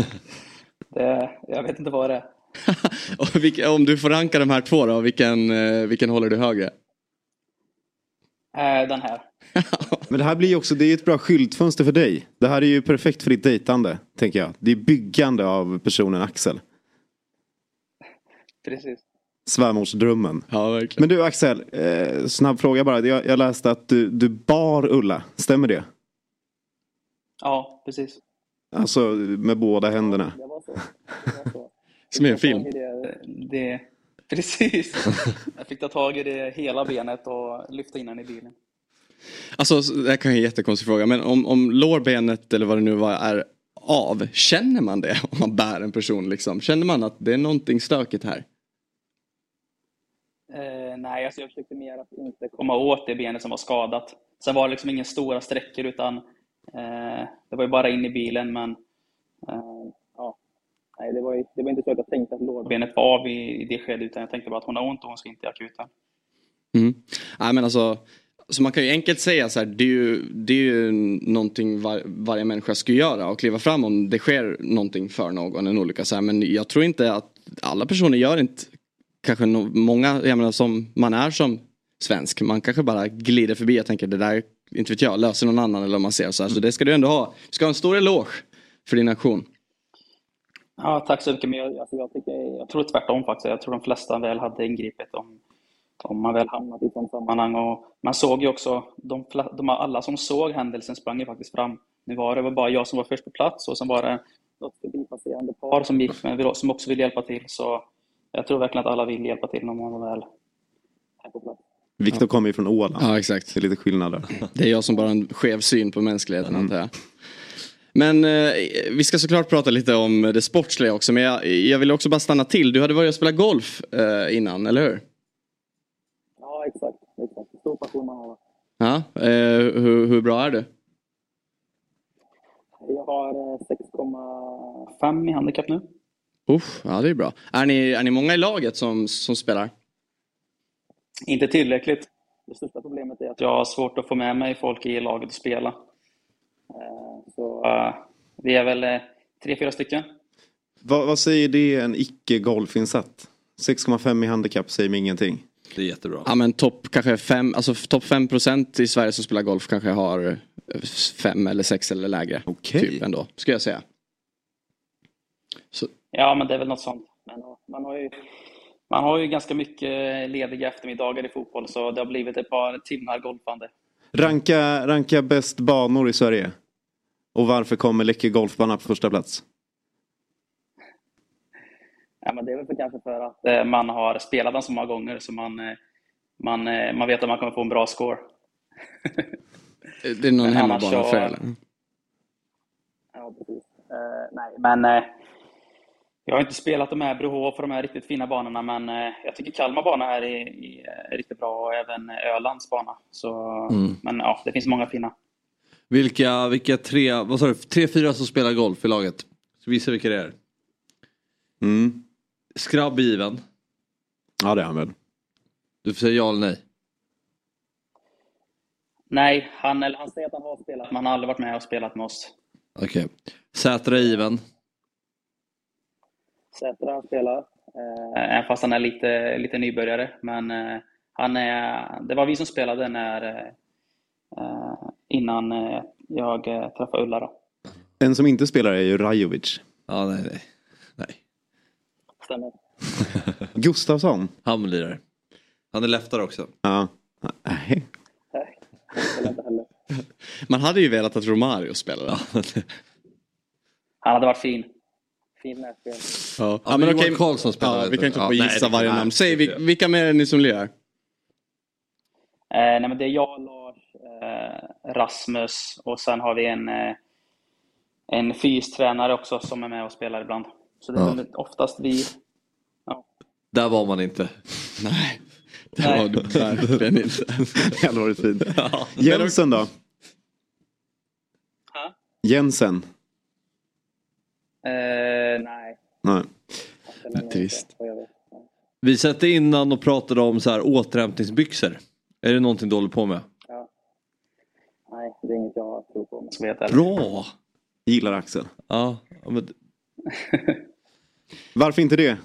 Speaker 5: det, jag vet inte vad det
Speaker 1: är. om du får ranka de här två då, vilken, eh, vilken håller du högre?
Speaker 5: Eh, den här.
Speaker 3: Men det här blir ju också, det är ett bra skyltfönster för dig. Det här är ju perfekt för ditt dejtande, tänker jag. Det är byggande av personen Axel.
Speaker 5: Precis.
Speaker 1: Svärmorsdrömmen. Ja,
Speaker 3: verkligen. Men du Axel, eh, snabb fråga bara. Jag, jag läste att du, du bar Ulla, stämmer det?
Speaker 5: Ja, precis.
Speaker 3: Alltså med båda händerna?
Speaker 5: Var så. Det var så.
Speaker 1: Som i en film?
Speaker 5: Det, det, precis. Jag fick ta tag i det hela benet och lyfta in henne i bilen.
Speaker 1: Alltså, det här kan vara en jättekonstig fråga, men om, om lårbenet eller vad det nu var är av, känner man det om man bär en person liksom? Känner man att det är någonting stökigt här?
Speaker 5: Eh, nej, alltså jag försökte mer att inte komma åt det benet som var skadat. Sen var det liksom inga stora sträckor utan eh, det var ju bara in i bilen men eh, nej, det, var det var inte så att jag tänkte att lårbenet var av i, i det skedet utan jag tänkte bara att hon har ont och hon ska inte i akuten.
Speaker 1: Mm. Nej men alltså så man kan ju enkelt säga så här, det är ju, det är ju någonting var, varje människa ska göra och kliva fram om det sker någonting för någon, en olycka. Så här, men jag tror inte att alla personer gör inte, kanske no, många, jag menar som man är som svensk, man kanske bara glider förbi och tänker det där, inte vet jag, löser någon annan eller om man ser så här. Så det ska du ändå ha. Du ska ha en stor eloge för din aktion.
Speaker 5: Ja, tack så mycket. Men jag, alltså jag, tycker, jag tror tvärtom faktiskt. Jag tror de flesta väl hade ingripit om om man väl hamnat i sådant sammanhang. Och man såg ju också, de, de, alla som såg händelsen sprang ju faktiskt fram. Nu var det bara jag som var först på plats och sen var det något förbipasserande par som gick med, som också ville hjälpa till. Så jag tror verkligen att alla vill hjälpa till när man väl är på plats.
Speaker 3: Viktor kommer ju från Åland.
Speaker 1: Ja, exakt.
Speaker 3: Det är lite skillnad där.
Speaker 1: Det är jag som bara har en skev syn på mänskligheten mm. antar jag. Men eh, vi ska såklart prata lite om det sportsliga också. Men jag, jag vill också bara stanna till. Du hade varit och spelat golf eh, innan, eller hur?
Speaker 5: exakt. exakt. Stor passion man har.
Speaker 1: Ja, eh, hur, hur bra är du?
Speaker 5: Jag har 6,5 eh, i handikapp nu.
Speaker 1: Uff, ja, det är bra. Är ni, är ni många i laget som, som spelar?
Speaker 5: Inte tillräckligt. Det största problemet är att jag har svårt att få med mig folk i laget att spela. Eh, så uh, vi är väl tre, fyra stycken.
Speaker 3: Vad, vad säger det en icke-golfinsatt? 6,5 i handikapp säger mig ingenting.
Speaker 2: Det är jättebra.
Speaker 1: Ja men topp kanske fem, alltså topp 5 procent i Sverige som spelar golf kanske har fem eller sex eller lägre.
Speaker 3: Okej.
Speaker 1: Okay. Typ ändå, skulle jag säga.
Speaker 5: Så. Ja men det är väl något sånt. Men, man, har ju, man har ju ganska mycket lediga eftermiddagar i fotboll så det har blivit ett par timmar golfande.
Speaker 3: Ranka, ranka bäst banor i Sverige. Och varför kommer Läckö golfbana på första plats?
Speaker 5: Ja, men det är väl för, kanske för att eh, man har spelat den så många gånger så man, eh, man, eh, man vet att man kommer få en bra score.
Speaker 1: det är någon hemmabana för eller?
Speaker 5: Ja, precis. Uh, nej, men uh, jag har inte spelat de här Brohof och de här riktigt fina banorna, men uh, jag tycker Kalmar bana här är, är, riktigt bra och även Ölands bana. Så, mm. Men ja, det finns många fina.
Speaker 2: Vilka, vilka tre, vad sa du, tre, fyra som spelar golf i laget? Så visa vilka det är. Mm. Skrabb given.
Speaker 3: Ja det är han väl.
Speaker 2: Du får säga ja eller nej.
Speaker 5: Nej, han, eller han säger att han har spelat, men han har aldrig varit med och spelat med oss.
Speaker 2: Okej. Okay. Sätra given.
Speaker 5: Sätra spelar. Eh, även fast han är lite, lite nybörjare. Men eh, han är, det var vi som spelade när, eh, innan eh, jag träffade Ulla då.
Speaker 3: En som inte spelar är ju Rajovic.
Speaker 2: Ja, nej, nej. nej.
Speaker 5: Stämmer.
Speaker 3: Gustafsson.
Speaker 2: Han lirar. Han är leftare också.
Speaker 3: Ja. Nej.
Speaker 1: Man hade ju velat att Romario spelade.
Speaker 5: Han hade varit fin. Fin.
Speaker 1: Ja,
Speaker 2: Ja, men Johan Karlsson spelar
Speaker 1: ja. Vi kan inte
Speaker 2: Ja,
Speaker 1: bara
Speaker 2: nej,
Speaker 1: gissa
Speaker 2: det-
Speaker 1: varje
Speaker 2: nej,
Speaker 1: namn. Säg vil- vilka mer är ni som lirar?
Speaker 5: Eh, nej, men det är jag, Lars, eh, Rasmus och sen har vi en, eh, en fystränare också som är med och spelar ibland. Så det är
Speaker 2: Ja.
Speaker 5: oftast vi. Ja.
Speaker 2: Där var man inte.
Speaker 1: Nej, det
Speaker 5: Nej.
Speaker 1: var det verkligen inte.
Speaker 3: Det hade varit fint.
Speaker 1: Ja.
Speaker 3: Jensen då?
Speaker 5: Ha?
Speaker 3: Jensen?
Speaker 5: Eh, nej.
Speaker 3: Nej.
Speaker 1: Trist.
Speaker 5: Vi? Ja.
Speaker 2: Satte innan och pratade om så här återhämtningsbyxor. Är det någonting du håller på med?
Speaker 5: Nej, det är inget jag tror på. om jag ska vara helt ärlig.
Speaker 2: Bra!
Speaker 3: Gillar Axel.
Speaker 2: Ja, ja, men,
Speaker 3: Varför inte det?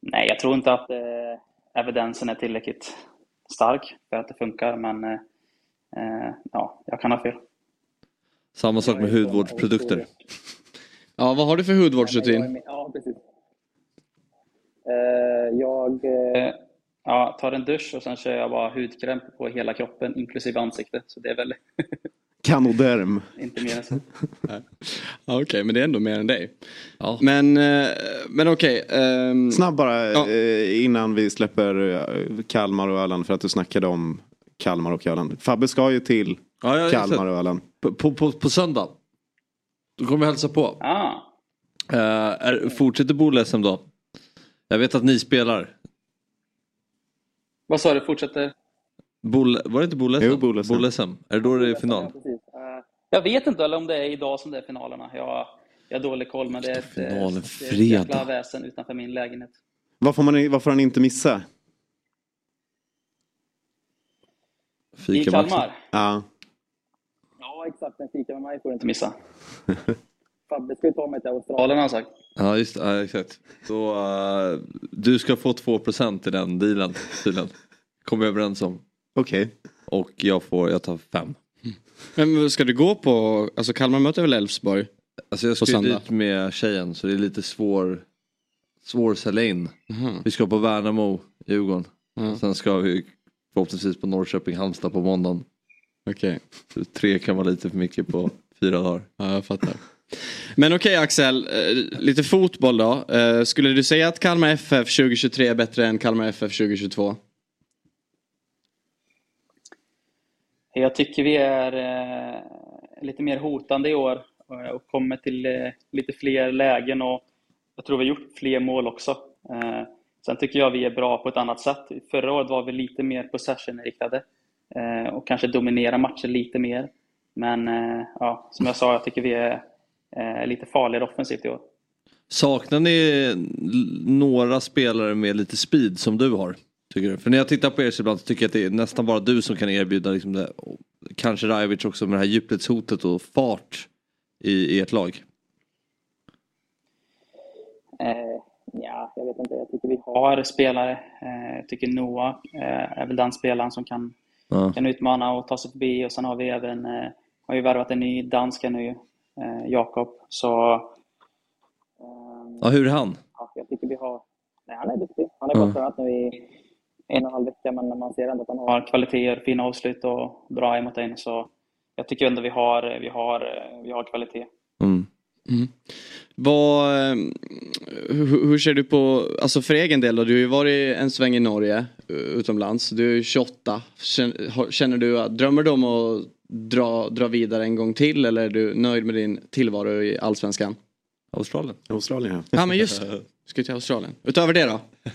Speaker 5: Nej, jag tror inte att eh, evidensen är tillräckligt stark för att det funkar, men eh, eh, ja, jag kan ha fel.
Speaker 2: samma sak med hudvårdsprodukter.
Speaker 1: Ja, vad har du för hudvårdsrutin?
Speaker 5: Ja, precis. Eh, jag eh, ja, tar en dusch och sen kör jag bara hudkräm på hela kroppen, inklusive ansiktet. Så det är väl
Speaker 3: Kanoderm.
Speaker 5: inte mer än så.
Speaker 1: Ja, Okej, men det är ändå mer än dig.
Speaker 2: Ja.
Speaker 1: Men, eh, men okej. ehm,
Speaker 3: Snabb bara
Speaker 1: Ja.
Speaker 3: innan vi släpper Kalmar och Öland för att du snackade om Kalmar och Öland. Fabbe ska ju till
Speaker 2: Ja, ja,
Speaker 3: Kalmar och Öland.
Speaker 2: på, på, på, på söndag. Då kommer hälsa på.
Speaker 5: Ah,
Speaker 2: Uh, är, fortsätter Bol-SM då? Jag vet att ni spelar.
Speaker 5: vad sa du? Fortsätter?
Speaker 2: Bol, var det inte Bol-SM?
Speaker 3: Jo, Bol-SM.
Speaker 2: Bol-SM. Är det då det är
Speaker 5: Ja,
Speaker 2: final?
Speaker 5: precis. Eh, jag vet inte eller om det är idag som det är finalerna. Jag, jag har dålig koll, men det är ett, eh,
Speaker 2: Finalen
Speaker 5: ett
Speaker 2: fredag.
Speaker 5: jäkla väsen utanför min lägenhet.
Speaker 3: Vad får, man, vad får han inte missa?
Speaker 5: I
Speaker 2: Fikamatchen.
Speaker 5: Kalmar?
Speaker 3: Ja.
Speaker 5: Ja, exakt. En fika med mig får du inte missa. Fabbe ska ju ta mig till Australien har han sagt.
Speaker 2: Ja, just det. Ja, exakt. Så, eh, du ska få 2% i den dealen. tydligen. Kom vi överens om.
Speaker 3: Okej.
Speaker 2: Och jag får, jag tar 5.
Speaker 1: Men ska du gå på, alltså Kalmar möter väl Elfsborg?
Speaker 2: Alltså jag ska ju dit med tjejen så det är lite svår, svår att sälja in.
Speaker 1: Mhm.
Speaker 2: Vi ska på Värnamo, Djurgården.
Speaker 1: Ja.
Speaker 2: Sen ska vi förhoppningsvis på Norrköping, Halmstad på måndagen.
Speaker 1: Okej,
Speaker 2: Så Tre kan vara lite för mycket på fyra dagar.
Speaker 1: ja, jag fattar. Men okej Axel, eh, lite fotboll då. Eh, Skulle du säga att Kalmar FF 2023 är bättre än Kalmar FF 2022?
Speaker 5: Jag tycker vi är eh, lite mer hotande i år och kommer till lite fler lägen och jag tror vi har gjort fler mål också. Sen tycker jag vi är bra på ett annat sätt. Förra året var vi lite mer possession-inriktade eh, och kanske dominera matcher lite mer. Men eh, ja, som jag sa, jag tycker vi är eh, lite farligare offensivt i år.
Speaker 2: Saknar ni några spelare med lite speed som du har? Tycker du? För när jag tittar på er så ibland så tycker jag att det är nästan bara du som kan erbjuda liksom det. Kanske Rajovic också med det här djupledshotet och fart i, i ert lag.
Speaker 5: Eh, ja, jag vet inte. Jag tycker vi har spelare. Eh, jag tycker Noah eh, är väl den spelaren som kan,
Speaker 2: Ja.
Speaker 5: kan utmana och ta sig förbi. Och sen har vi även eh, har ju värvat en ny danska nu, eh, Jakob. Så ehm,
Speaker 2: ja, hur är han?
Speaker 5: ja, jag tycker vi har... Nej, han är duktig. Han har
Speaker 2: Ja.
Speaker 5: bara tränat nu i en och en halv vecka, men man ser ändå att han har kvaliteter, fina avslut och bra emot in. Så jag tycker ändå vi har, vi har, vi har kvalitet.
Speaker 2: Mm.
Speaker 1: Vad, eh, hur, hur ser du på, alltså för egen del då, du har ju varit en sväng i Norge utomlands, du är 28. Känner, känner du, att- drömmer du om att dra, dra vidare en gång till eller är du nöjd med din tillvaro i Allsvenskan?
Speaker 2: Australien.
Speaker 3: Australien ja.
Speaker 1: Ja men just det, du ska till Australien. Utöver det då?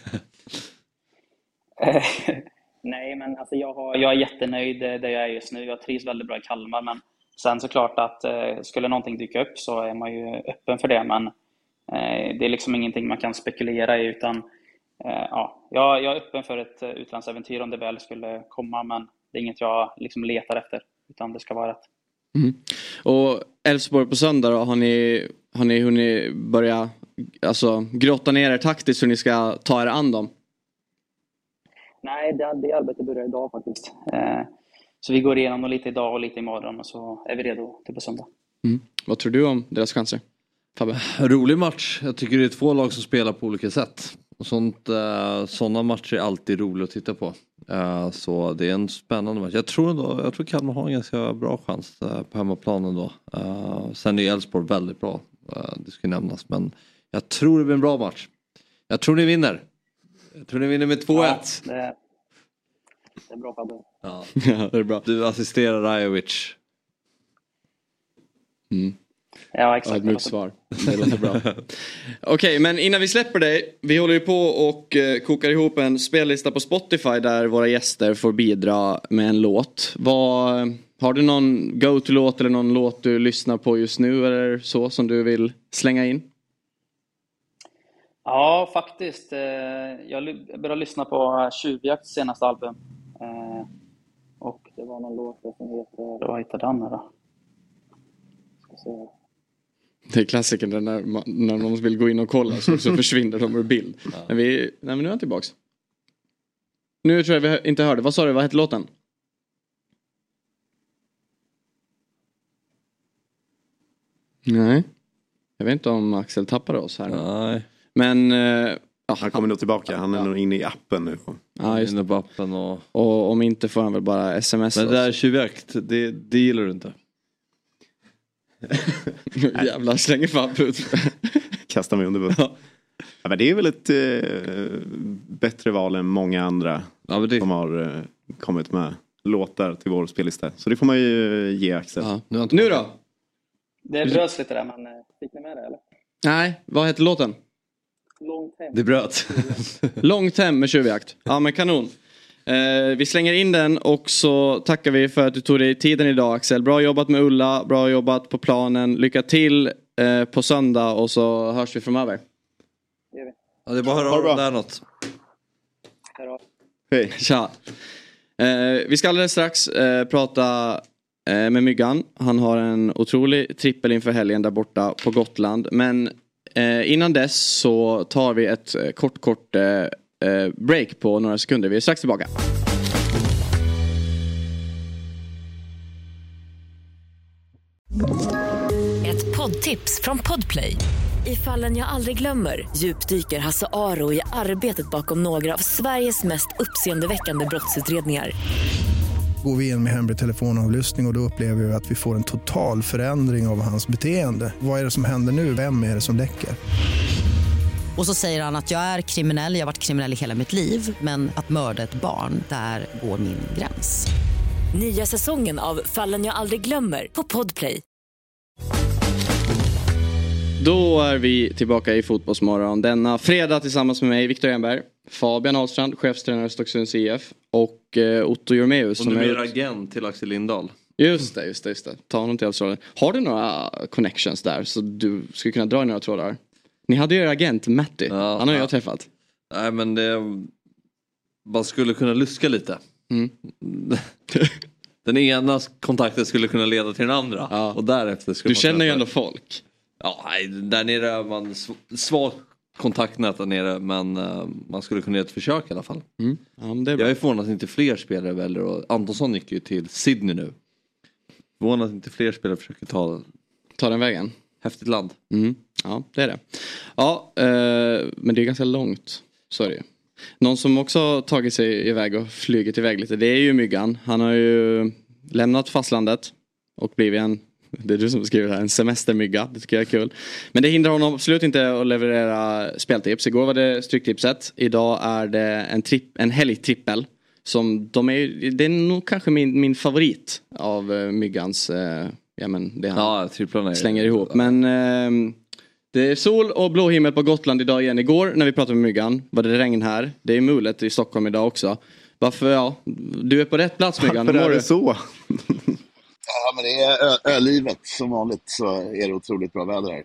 Speaker 5: Nej, men alltså jag, har, jag är jättenöjd eh, där jag är just nu. Jag trivs väldigt bra i Kalmar, men sen såklart att eh, skulle någonting dyka upp så är man ju öppen för det. Men eh, det är liksom ingenting man kan spekulera i, utan eh, ja, jag, är öppen för ett utlandsäventyr om det väl skulle komma, men det är inget jag liksom letar efter, utan det ska vara rätt.
Speaker 1: Och Elfsborg på söndag då, har ni, har ni hunnit börja alltså, grotta ner er taktiskt hur ni ska ta er an dem?
Speaker 5: nej, det, det arbetet börjar idag faktiskt. Eh, så vi går igenom dem lite idag och lite imorgon och så är vi redo till på söndag.
Speaker 1: Mm. Vad tror du om deras chanser? Fabbe?
Speaker 2: Rolig match. Jag tycker det är två lag som spelar på olika sätt. Och sånt, uh, sådana matcher är alltid roliga att titta på. Uh, så det är en spännande match. Jag tror, ändå, jag tror Kalmar har en ganska bra chans uh, på hemmaplan ändå. Uh, sen är Elfsborg väldigt bra. det ska nämnas. Men jag tror det blir en bra match. Jag tror ni vinner. Jag tror ni vinner med 2-1. Ja,
Speaker 5: det, är bra Fabbe.
Speaker 1: Ja. ja, det är bra.
Speaker 2: Du assisterar Rajovic.
Speaker 1: Mm.
Speaker 5: Ja, exakt.
Speaker 1: Ett svar. Det låter bra. Okej, okay, men innan vi släpper dig. Vi håller ju på och uh, kokar ihop en spellista på Spotify där våra gäster får bidra med en låt. Vad, har du någon go-to-låt eller någon låt du lyssnar på just nu eller så som du vill slänga in?
Speaker 5: Ja, faktiskt. Eh, jag började lyssna på Tjuvjakts senaste album. Eh, och det var någon låt som heter, vad heter den då? Ska se.
Speaker 1: Det är klassikern när, när någon vill gå in och kolla så, så försvinner de ur bild. Ja. Men, vi, nej, men nu är han tillbaks. Nu tror jag vi inte hörde. Vad sa du? Vad hette låten? Nej. Jag vet inte om Axel tappade oss här.
Speaker 2: Nej.
Speaker 1: Men... Uh,
Speaker 3: han kommer nog tillbaka. Han är ja. nog inne i appen nu.
Speaker 1: Ja, just inne på appen och... och om inte får han väl bara sms.
Speaker 2: Men det där tjuvjakt, det, det gillar du inte?
Speaker 1: Jävlar slänger Fab ut.
Speaker 3: Kastar mig under bussen. Ja. ja. men det är väl ett eh, bättre val än många andra ja, det... som har eh, kommit med låtar till vår spellista. Så det får man ju ge Axel. Ja.
Speaker 1: Nu, nu då?
Speaker 5: Det bröts lite där men eh, fick ni med det eller?
Speaker 1: Nej, vad heter låten?
Speaker 5: Långt hem.
Speaker 2: Det bröt.
Speaker 1: Långt hem med tjuvjakt. Ja men kanon. Eh, vi slänger in den och så tackar vi för att du tog dig tiden idag Axel. Bra jobbat med Ulla, bra jobbat på planen. Lycka till eh, på söndag och så hörs vi framöver.
Speaker 5: Det gör vi.
Speaker 2: Ja, det är bara att höra av dig där något.
Speaker 1: Hej. Tja. Eh, vi ska alldeles strax eh, prata eh, med Myggan. Han har en otrolig trippel inför helgen där borta på Gotland. Men eh, innan dess så tar vi ett eh, kort kort eh, eh, break på några sekunder. Vi är strax tillbaka.
Speaker 6: Ett poddtips från Podplay. I fallen jag aldrig glömmer djupdyker Hasse Aro i arbetet bakom några av Sveriges mest uppseendeväckande brottsutredningar
Speaker 7: går vi in med hemlig telefonavlyssning och, och då upplever vi att vi får en total förändring av hans beteende. Vad är det som händer nu? Vem är det som läcker?
Speaker 8: Och så säger han att jag är kriminell, jag har varit kriminell i hela mitt liv men att mörda ett barn, där går min gräns.
Speaker 6: Nya säsongen av Fallen jag aldrig glömmer på Podplay.
Speaker 1: Då är vi tillbaka i Fotbollsmorgon denna fredag tillsammans med mig, Viktor Enberg, Fabian Ahlstrand, chefstränare Stocksunds IF och eh, Otto Jormeus.
Speaker 2: Och som är agent till Axel Lindahl.
Speaker 1: Just det, just det, just det. Ta honom till Australien. Har du några connections där så du skulle kunna dra i några trådar? Ni hade ju er agent Matti. Ja, Han har ja. jag träffat.
Speaker 2: Nej men det... Man skulle kunna luska lite. Mm. den ena kontakten skulle kunna leda till den andra. Ja. Och därefter skulle
Speaker 1: du känner ju ändå folk.
Speaker 2: Ja, där nere är man svag kontaktnät där nere men uh, man skulle kunna göra ett försök i alla fall.
Speaker 1: Mm. Ja, är
Speaker 2: jag är förvånad att inte fler spelare väljer och Antonsson gick ju till Sydney nu. Förvånad att inte fler spelare försöker ta,
Speaker 1: ta den vägen.
Speaker 2: Häftigt land.
Speaker 1: Mm. Ja, det är det. Ja, eh, men det är ganska långt. Så är det Någon som också tagit sig iväg och flugit iväg lite, det är ju Myggan. Han har ju lämnat fastlandet och blivit en det är du som skriver här, en semestermygga. Det tycker jag är kul. Men det hindrar honom absolut inte att leverera speltips. Igår var det Stryktipset. Idag är det en, tripp, en helgtrippel. Som de är, det är nog kanske min, min favorit av uh, Myggans uh, ja, men det han
Speaker 2: ja,
Speaker 1: slänger ihop. Men eh, det är sol och blå himmel på Gotland idag igen. Igår när vi pratade med Myggan var det regn här. Det är mulet i Stockholm idag också. Varför, ja, du är på rätt plats Myggan.
Speaker 3: Varför är det så?
Speaker 9: Ja, men det är ölivet. Som vanligt så är det otroligt bra väder här.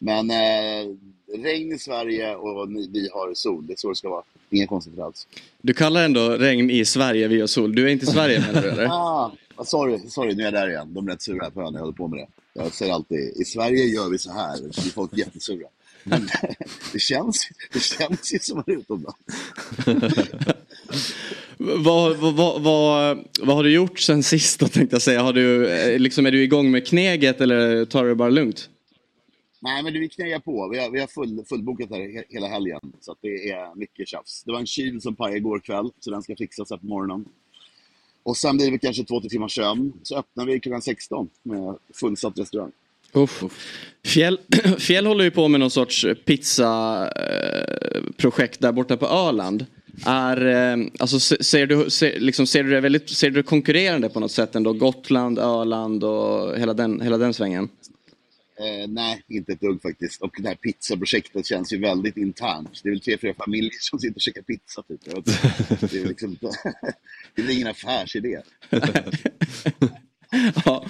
Speaker 9: Men eh, regn i Sverige och ni, vi har sol. Det är så det ska vara. Inga konstigheter alls.
Speaker 1: Du kallar ändå regn i Sverige, vi har sol. Du är inte i Sverige menar du eller?
Speaker 9: ah, sorry, sorry, nu är jag där igen. De är rätt sura på ön, jag håller på med det. Jag säger alltid, i Sverige gör vi så här. Då blir folk jättesura. Men det känns, det känns ju som att man är utomlands.
Speaker 1: Vad, vad, vad, vad, har du gjort sen sist då tänkte jag säga? Har du, eh, liksom, är du igång med kneget eller tar du det bara lugnt?
Speaker 9: Nej, men vi knegar på. Vi har, vi har full, fullbokat här he- hela helgen. Så det är mycket tjafs. Det var en kyl som pajade igår kväll, så den ska fixas här på morgonen. Och sen blir det kanske två, tre timmars sömn. Så öppnar vi klockan 16 med fullsatt restaurang.
Speaker 1: Uff. Fjäll, Fjäll håller ju på med någon sorts pizzaprojekt där borta på Öland. Är, eh, alltså, se- ser, du, ser, liksom, ser, du det väldigt, ser du det konkurrerande på något sätt ändå? Gotland, Öland och hela den, hela den svängen?
Speaker 9: Eh, nej, inte ett dugg faktiskt. Och det här pizzaprojektet känns ju väldigt internt. Det är väl tre, fyra familjer som sitter och käkar pizza. Typ. Det är liksom det är ingen affärsidé.
Speaker 1: ja.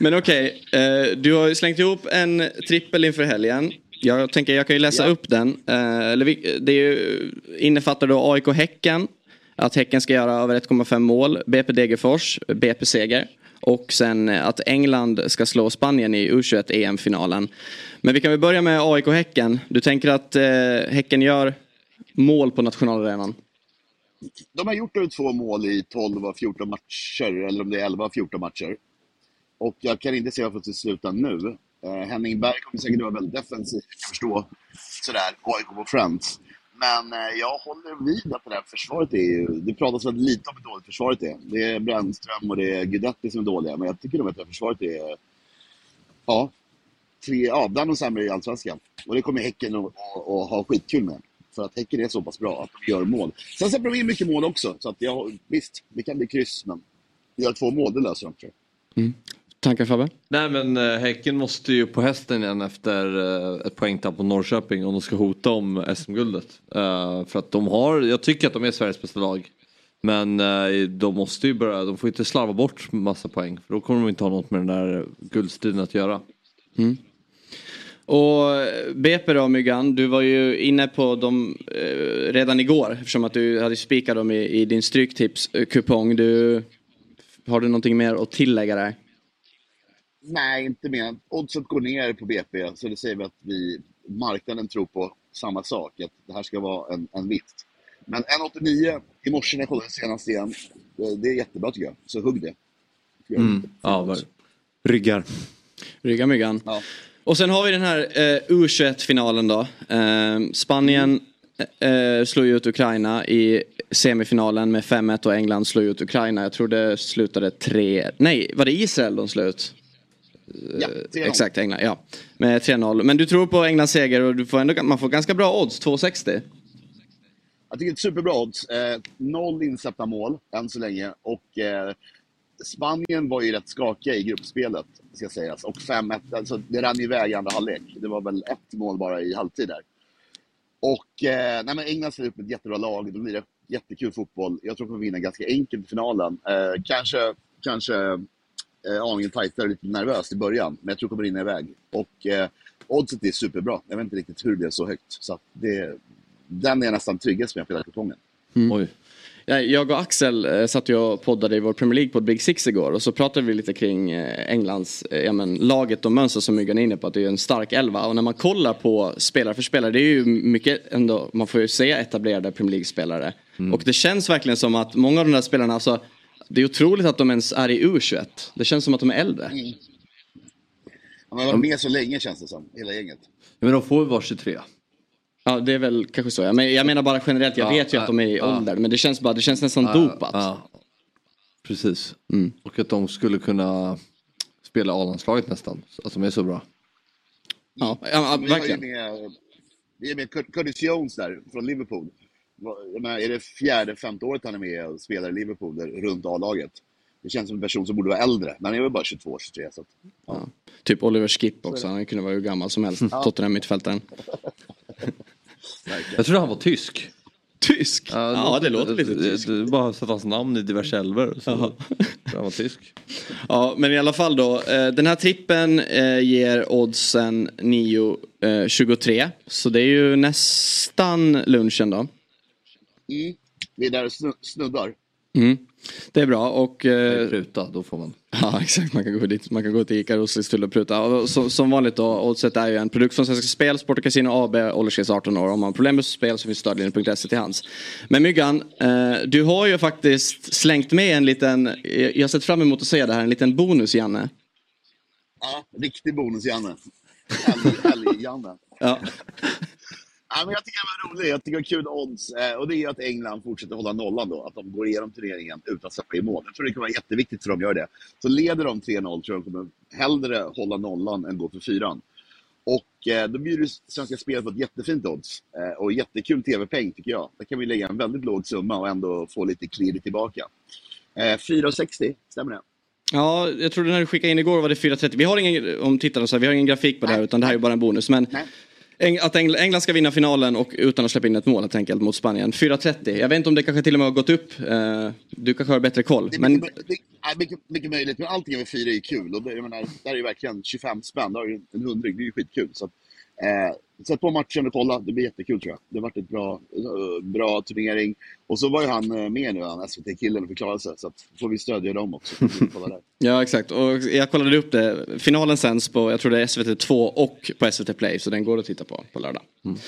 Speaker 1: Men okej, eh, du har slängt ihop en trippel inför helgen. Jag tänker jag kan ju läsa upp den. Eh, det är ju, innefattar då AIK Häcken. Att Häcken ska göra över 1,5 mål. BP Degerfors, BP-seger. Och sen att England ska slå Spanien i U21 EM-finalen. Men vi kan väl börja med AIK Häcken. Du tänker att eh, Häcken gör mål på nationalarenan?
Speaker 9: De har gjort över två mål i 12 av 14 matcher, eller om det är 11 av 14 matcher. Och jag kan inte se varför det slutar nu. Eh, Henning Berg kommer säkert vara väldigt defensiv, jag kan förstå sådär, AIK på Friends. Men eh, jag håller vid att det där försvaret är ju, det pratas väldigt lite om hur dåligt försvaret är. Det är Brännström och det är Guidetti som är dåliga, men jag tycker nog att det här försvaret är, ja, tre, ja, bland de sämre i Allsvenskan. Och det kommer Häcken att, ha skitkul med. För att Häcken är så pass bra att de gör mål. Sen släpper de in mycket mål också. Så att jag, visst, det kan bli kryss, men gör två mål, det löser de mm. tror jag.
Speaker 1: Tankar Fabbe?
Speaker 2: Nej men eh, Häcken måste ju på hästen igen efter eh, ett poängtapp på Norrköping om de ska hota om SM-guldet. Eh, för att de har, jag tycker att de är Sveriges bästa lag. Men de måste ju börja, de får inte slarva bort massa poäng. För då kommer de inte ha något med den där guldstriden att göra.
Speaker 1: Och BP då Myggan, du var ju inne på dem redan igår eftersom att du hade spikat dem i, i din stryktipskupong. Du, har du någonting mer att tillägga där?
Speaker 9: Nej, inte mer. Oddset går ner på BP, så det säger vi att vi, marknaden tror på samma sak, att det här ska vara en, en vinst. Men 1,89 i morse när jag kollade senast igen, det, det är jättebra tycker jag. Så hugg det.
Speaker 2: Mm. Ja, ver-
Speaker 3: Ryggar.
Speaker 1: Rygga Myggan.
Speaker 9: Ja.
Speaker 1: Och sen har vi den här eh, U21-finalen då. Eh, Spanien eh, slog ju ut Ukraina i semifinalen med 5-1 och England slog ut Ukraina. Jag tror det slutade 3... Nej, var det Israel de slog ut?
Speaker 9: Ja, 3-0.
Speaker 1: Exakt, England. Ja, med 3-0. Men du tror på Englands seger och du får ändå, man får ganska bra odds, 2,60.
Speaker 9: Jag tycker det är ett superbra odds. Eh, noll insläppta mål än så länge. Och eh, Spanien var ju rätt skakiga i gruppspelet, ska sägas. Och 5-1, alltså det rann iväg i andra halvlek. Det var väl ett mål bara i halvtid där. Och eh, nej, men England ställer upp med ett jättebra lag. Då blir jättekul fotboll. Jag tror de kommer vinna ganska enkelt i finalen. Eh, kanske kanske eh, aningen tajtare, lite nervöst i början. Men jag tror de kommer rinna iväg. Och eh, oddset är superbra. Jag vet inte riktigt hur det blev så högt. Så att det, den är jag nästan tryggast med på hela kupongen.
Speaker 2: Oj.
Speaker 1: Ja, Jag och Axel eh, satt ju och poddade i vår Premier League på Big Six igår och så pratade vi lite kring eh, Englands, eh, ja men laget och mönster som Myggan är inne på att det är en stark elva och när man kollar på spelare för spelare det är ju mycket ändå, man får ju säga etablerade Premier League-spelare. Och det känns verkligen som att många av de där spelarna, alltså det är otroligt att de ens är i U21. Det känns som att de är äldre.
Speaker 9: Han har varit med så länge känns det som, hela gänget.
Speaker 2: Men de får ju vara 23.
Speaker 1: Ja det är väl kanske så. Jag men- jag menar bara generellt, jag
Speaker 2: Ja,
Speaker 1: vet ju att de är i
Speaker 2: ja.
Speaker 1: ålder men det känns bara, det känns nästan
Speaker 2: Ja,
Speaker 1: dopat.
Speaker 2: Ja, precis.
Speaker 1: Mm.
Speaker 2: Och att de skulle kunna spela A-landslaget nästan. Att de är så bra.
Speaker 1: Ja, ja, ja,
Speaker 9: Men vi har ju
Speaker 1: verkligen.
Speaker 9: med, vi är med Cur- Curtis Jones där, från Liverpool. Jag menar, är det fjärde, femte året han är med och spelar i Liverpool, där, runt A-laget? Det känns som en person som borde vara äldre, men han är väl bara 22, 23. Så att,
Speaker 1: Ja. Typ Oliver Skip också, han kunde vara hur gammal som helst.
Speaker 9: Ja.
Speaker 1: Tottenham mittfältaren.
Speaker 2: Jag tror han var tysk.
Speaker 1: Tysk? Ja, det låter lite tyskt.
Speaker 2: Bara att sätta hans namn i diverse älvor. Så han var tysk.
Speaker 1: Ja, men i alla fall då. eh, Den här trippen eh, ger oddsen 9,23. Så det är ju nästan lunchen då.
Speaker 9: Mm, vi är där och snu- snuddar.
Speaker 1: Mm. Det är bra och... Eh,
Speaker 2: pruta, då får man.
Speaker 1: Ja exakt, man kan gå dit. Man kan gå till Ica Roslisfull och pruta. Och så, som vanligt då, Oddset är ju en produkt från Svenska Spel, Sport och Casino AB, åldersgräns 18 år. Om man har problem med spel så finns stödlinjen.se till hands. Men Myggan, eh, du har ju faktiskt slängt med en liten, jag har sett fram emot att se det här, en liten bonus Janne.
Speaker 9: Ja, riktig bonus Janne. Helg-Janne.
Speaker 1: ja.
Speaker 9: Ja, men jag tycker det var roligt. Jag tycker det var kul odds. Eh, och det är att England fortsätter hålla nollan då. Att de går igenom turneringen utan att släppa i mål. Jag tror det kan vara jätteviktigt för dem att göra det. Så leder de 3-0 tror jag de kommer hellre hålla nollan än gå för fyran. Och eh, då bjuder Svenska Spel på ett jättefint odds. Eh, och jättekul TV-peng tycker jag. Där kan vi lägga en väldigt låg summa och ändå få lite klirr tillbaka. Eh, 4,60, stämmer det?
Speaker 1: Ja, jag trodde när du skickade in igår var det 4.30. Vi har ingen, om tittarna så vi har ingen grafik på det här utan det här är bara en bonus. Men
Speaker 9: Nej.
Speaker 1: Att Engl England ska vinna finalen och utan att släppa in ett mål helt enkelt mot Spanien. 4.30. Jag vet inte om det kanske till och med har gått upp. Uh, du kanske har bättre koll.
Speaker 9: Det
Speaker 1: men...
Speaker 9: mycket, mycket, mycket, möjligt, men allting över fyra är ju kul. Och det, jag menar, där är ju verkligen 25 spänn, där har ju en hundring, det är ju skitkul. Så eh, sätt på matchen och kolla, det blir jättekul tror jag. Det har varit ett bra, uh, bra turnering. Och så var ju han uh, med nu, han SVT-killen, och förklarade sig. Så att, får vi stödja dem också.
Speaker 1: Ja, exakt. Och jag kollade upp det. Finalen sänds på, jag tror det är SVT 2 och på SVT Play. Så den går att titta på på lördag. Mm.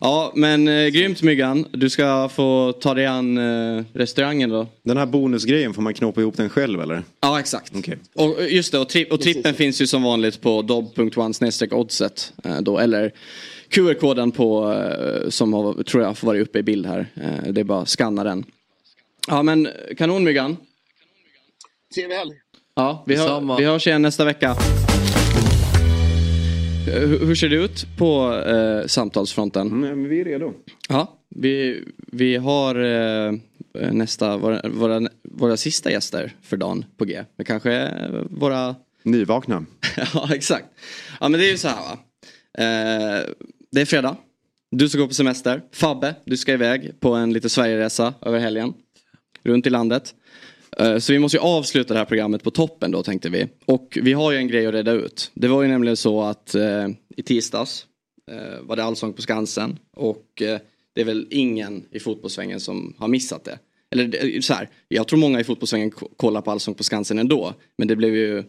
Speaker 1: Ja, men eh, grymt Myggan. Du ska få ta dig an eh, restaurangen då.
Speaker 3: Den här bonusgrejen, får man knåpa ihop den själv eller?
Speaker 1: Ja, exakt.
Speaker 3: Okay.
Speaker 1: Och just det, och, tri och trippen finns ju som vanligt på dob.one oddset. Eh, då, eller QR-koden på, eh, som har, tror jag får vara uppe i bild här. Eh, det är bara att scanna den. Ja men kanonmyggan.
Speaker 9: Trevlig helg.
Speaker 1: Ja, vi, hör, vi hörs igen nästa vecka. Hur, hur ser det ut på eh, samtalsfronten?
Speaker 3: Mm, vi är redo.
Speaker 1: Ja, vi, vi har eh, nästa, våra, våra, våra sista gäster för dagen på G. Det kanske är våra...
Speaker 3: Nyvakna.
Speaker 1: ja, exakt. Ja, men det är ju så här va. Eh, det är fredag. Du ska gå på semester. Fabbe, du ska iväg på en liten Sverigeresa över helgen. Runt i landet. Eh, så vi måste ju avsluta det här programmet på toppen då tänkte vi. Och vi har ju en grej att reda ut. Det var ju nämligen så att eh, i tisdags eh, var det Allsång på Skansen. Och eh, det är väl ingen i fotbollssvängen som har missat det. Eller eh, så här, jag tror många i fotbollssvängen kollar på Allsång på Skansen ändå. Men det blev ju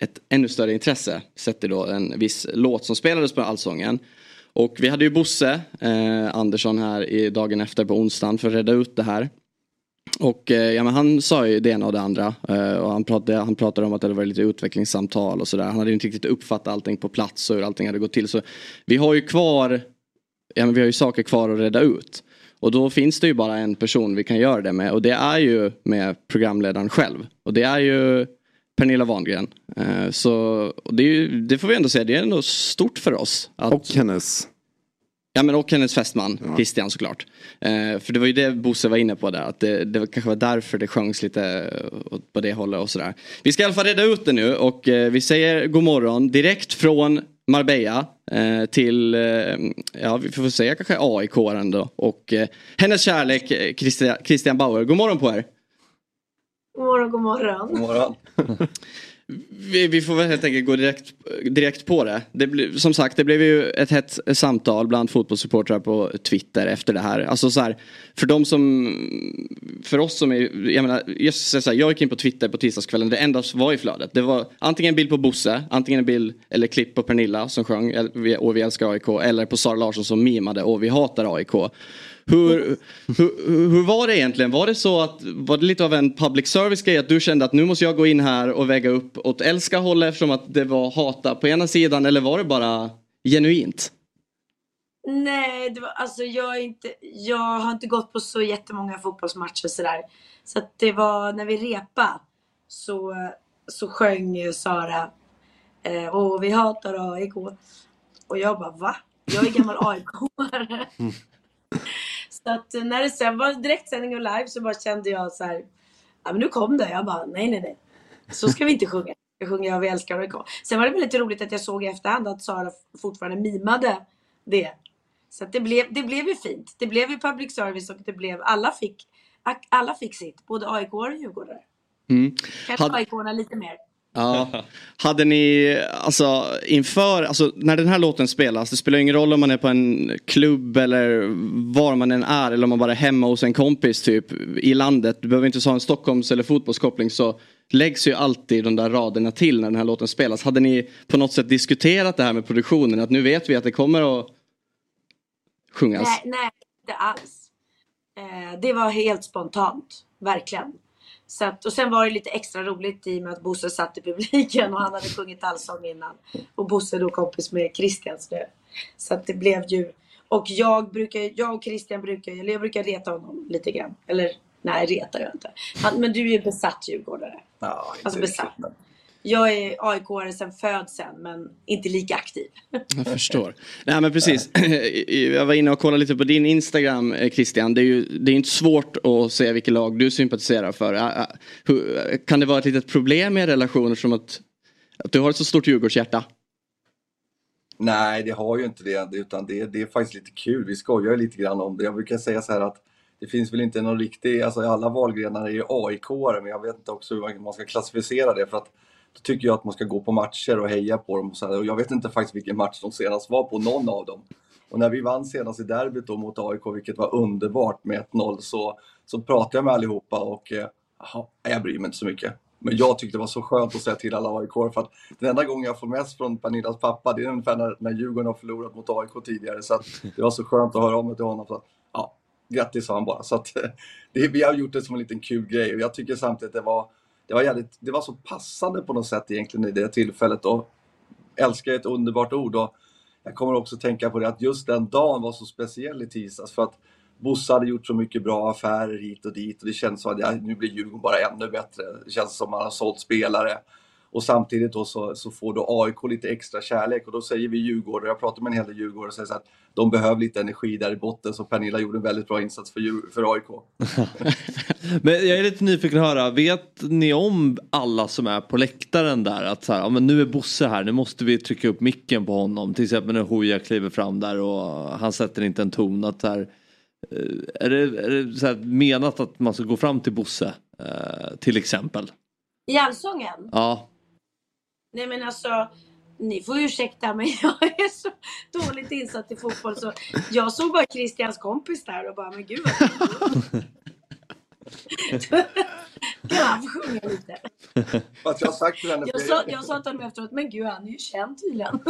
Speaker 1: ett ännu större intresse sett då en viss låt som spelades på Allsången. Och vi hade ju Bosse eh, Andersson här i dagen efter på onsdagen för att reda ut det här. Och eh, ja, men han sa ju det ena och det andra. Eh, och han, pratade, han pratade om att det hade varit lite utvecklingssamtal och sådär. Han hade inte riktigt uppfattat allting på plats och hur allting hade gått till. Så vi har ju kvar, ja, men vi har ju saker kvar att reda ut. Och då finns det ju bara en person vi kan göra det med och det är ju med programledaren själv. Och det är ju Pernilla Wangren. Eh, så det, ju, det, får vi ändå säga, det är ändå stort för oss.
Speaker 3: Att, och hennes
Speaker 1: Ja men och hennes fästman, ja. Christian såklart. Eh, för det var ju det Bosse var inne på där, att det, det kanske var därför det sjöngs lite på det hållet och sådär. Vi ska i alla fall reda ut det nu och eh, vi säger god morgon direkt från Marbella eh, till, eh, ja vi får säga kanske AIK ändå. Och eh, hennes kärlek Christian, Christian Bauer, god morgon på er.
Speaker 10: God morgon, god morgon.
Speaker 1: God morgon. Vi, vi, får väl helt enkelt gå direkt, direkt på det. det ble, som sagt, det blev ju ett hett samtal bland fotbollssupportrar på Twitter efter det här. Alltså så här, för de som, för oss som är, jag menar, just så här, jag gick in på Twitter på tisdagskvällen, det enda som var i flödet, det var antingen en bild på Bosse, antingen en bild eller klipp på Pernilla som sjöng och vi älskar AIK, eller på Sara Larsson som mimade och vi hatar AIK. Hur, hur, hur, var det egentligen? Var det så att, var det lite av en public service grej att du kände att nu måste jag gå in här och väga upp åt älska hållet eftersom att det var hata på ena sidan eller var det bara genuint?
Speaker 10: Nej, det var, alltså jag, är inte, jag har inte gått på så jättemånga fotbollsmatcher sådär. Så att det var när vi repa så, så sjöng Sara eh, och vi hatar AIK. Och jag bara va? Jag är gammal AIK-are. Så att när det sen var direktsändning och live så bara kände jag så här, ja men nu kom det. Jag bara, nej nej nej. Så ska vi inte sjunga. Jag sjunger Vi älskar AIK. Sen var det väldigt roligt att jag såg i efterhand att Sara fortfarande mimade det. Så att det blev, det blev ju fint. Det blev ju public service och det blev, alla fick, alla fick sitt. Både AIK och Djurgårdare. Mm. Kanske Had... AIK lite mer.
Speaker 1: Ja. Hade ni, alltså inför, alltså när den här låten spelas, det spelar ingen roll om man är på en klubb eller var man än är eller om man bara är hemma hos en kompis typ i landet. Du behöver inte ha en Stockholms eller fotbollskoppling så läggs ju alltid de där raderna till när den här låten spelas. Hade ni på något sätt diskuterat det här med produktionen? Att nu vet vi att det kommer att sjungas?
Speaker 10: Nej, nej inte alls. Eh, det var helt spontant, verkligen. Så att, och sen var det lite extra roligt i och med att Bosse satt i publiken och han hade sjungit allsång innan. Och Bosse är då kompis med Christian. Så, det, så att det blev ju... Och jag brukar, jag och Christian brukar, eller jag brukar reta honom lite grann. Eller nej, retar jag inte. Han, men du är ju besatt djurgårdare.
Speaker 11: Ja,
Speaker 10: alltså besatt. Jag är AIK-are sedan födseln men inte lika aktiv.
Speaker 1: Jag förstår. Nej men precis. Jag var inne och kollade lite på din Instagram eh, Christian. Det är ju det är inte svårt att se vilket lag du sympatiserar för. Kan det vara ett litet problem i relationer som att, att du har ett så stort Djurgårdshjärta?
Speaker 11: Nej, det har ju inte det. Utan det, det är faktiskt lite kul. Vi skojar lite grann om det. Jag brukar säga så här att det finns väl inte någon riktig, alltså alla valgrenar är ju aik men jag vet inte också hur man ska klassificera det. för att då tycker jag att man ska gå på matcher och heja på dem. Och, så här. och jag vet inte faktiskt vilken match de senast var på, någon av dem. Och när vi vann senast i derbyt då mot AIK, vilket var underbart med 1-0, så, så pratade jag med allihopa och eh, aha, jag bryr mig inte så mycket. Men jag tyckte det var så skönt att säga till alla AIK för att den enda gången jag får mest från Pernillas pappa det är ungefär när, när Djurgården har förlorat mot AIK tidigare. Så det var så skönt att höra om det till honom. Så, ja, grattis sa han bara. Så att, det, vi har gjort det som en liten kul grej och jag tycker samtidigt att det var det var, jävligt, det var så passande på något sätt egentligen i det tillfället. Och älskar ett underbart ord. Och jag kommer också tänka på det att just den dagen var så speciell i tisdags. För att Bosse hade gjort så mycket bra affärer hit och dit och det känns som att ja, nu blir Djurgården bara ännu bättre. Det känns som att man har sålt spelare. Och samtidigt då så, så får då AIK lite extra kärlek och då säger vi Djurgården, jag pratar med en hel del Djurgårdare och säger så att de behöver lite energi där i botten så Pernilla gjorde en väldigt bra insats för, för AIK.
Speaker 2: men jag är lite nyfiken att höra, vet ni om alla som är på läktaren där att så här, ja, men nu är Bosse här, nu måste vi trycka upp micken på honom. Till exempel när Hooja kliver fram där och han sätter inte en ton. Att här, eh, är det, är det så menat att man ska gå fram till Bosse eh, till exempel?
Speaker 10: I allsången?
Speaker 2: Ja.
Speaker 10: Nej men alltså, ni får ursäkta men jag är så dåligt insatt i fotboll så jag såg bara Christians kompis där och bara, men gud vad Kan sjunga lite?
Speaker 11: Fast jag har sagt till henne...
Speaker 10: Jag sa, jag sa till honom efteråt, men gud han är ju känd tydligen.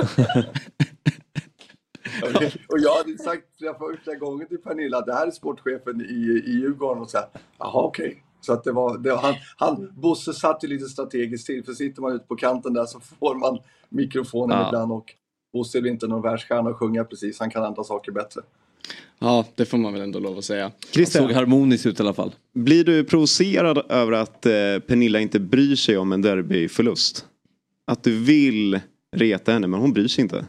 Speaker 11: och jag hade sagt flera första gången till Pernilla det här är sportchefen i, i Djurgården och så här, jaha okej. Okay. Så att det var, det, han, han, Bosse satt ju lite strategiskt till, för sitter man ute på kanten där så får man mikrofonen ja. ibland och Bosse är inte någon världsstjärna att sjunga precis, han kan andra saker bättre.
Speaker 1: Ja, det får man väl ändå lov att säga.
Speaker 2: Christian, såg harmoniskt ut i alla fall.
Speaker 3: Blir du provocerad över att eh, Pernilla inte bryr sig om en derbyförlust? Att du vill reta henne men hon bryr sig inte?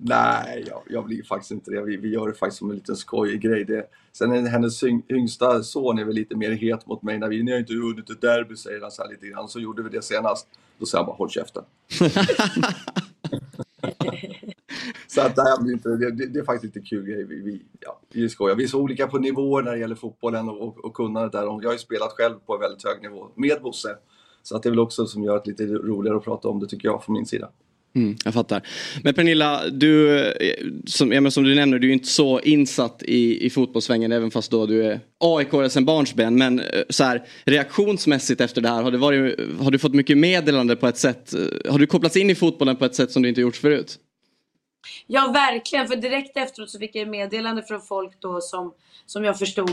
Speaker 11: Nej, jag, jag blir faktiskt inte det. Vi, vi gör det faktiskt som en liten skojig grej. Det, sen är hennes yngsta son är väl lite mer het mot mig. När vi, ni har inte vunnit ett derby, säger han så här lite grann. Så gjorde vi det senast. Då säger han bara, håll käften. så att inte, det, det, det, är faktiskt lite kul grej. Vi, vi, ja, vi skojar. Vi är så olika på nivåer när det gäller fotbollen och, och, och kunnandet där. Jag har ju spelat själv på en väldigt hög nivå med Bosse. Så att det är väl också som gör det lite roligare att prata om det tycker jag från min sida.
Speaker 1: Mm, jag fattar. Men Pernilla, du, eh, som, ja, som du nämner, du är inte så insatt i, i fotbollssvängen även fast då du är aik sen barnsben. Men eh, så här, reaktionsmässigt efter det här, har, det varit, har du fått mycket meddelande på ett sätt? Eh, har du kopplats in i fotbollen på ett sätt som du inte gjort förut?
Speaker 10: Ja, verkligen. För direkt efteråt så fick jag meddelande från folk då som, som jag förstod,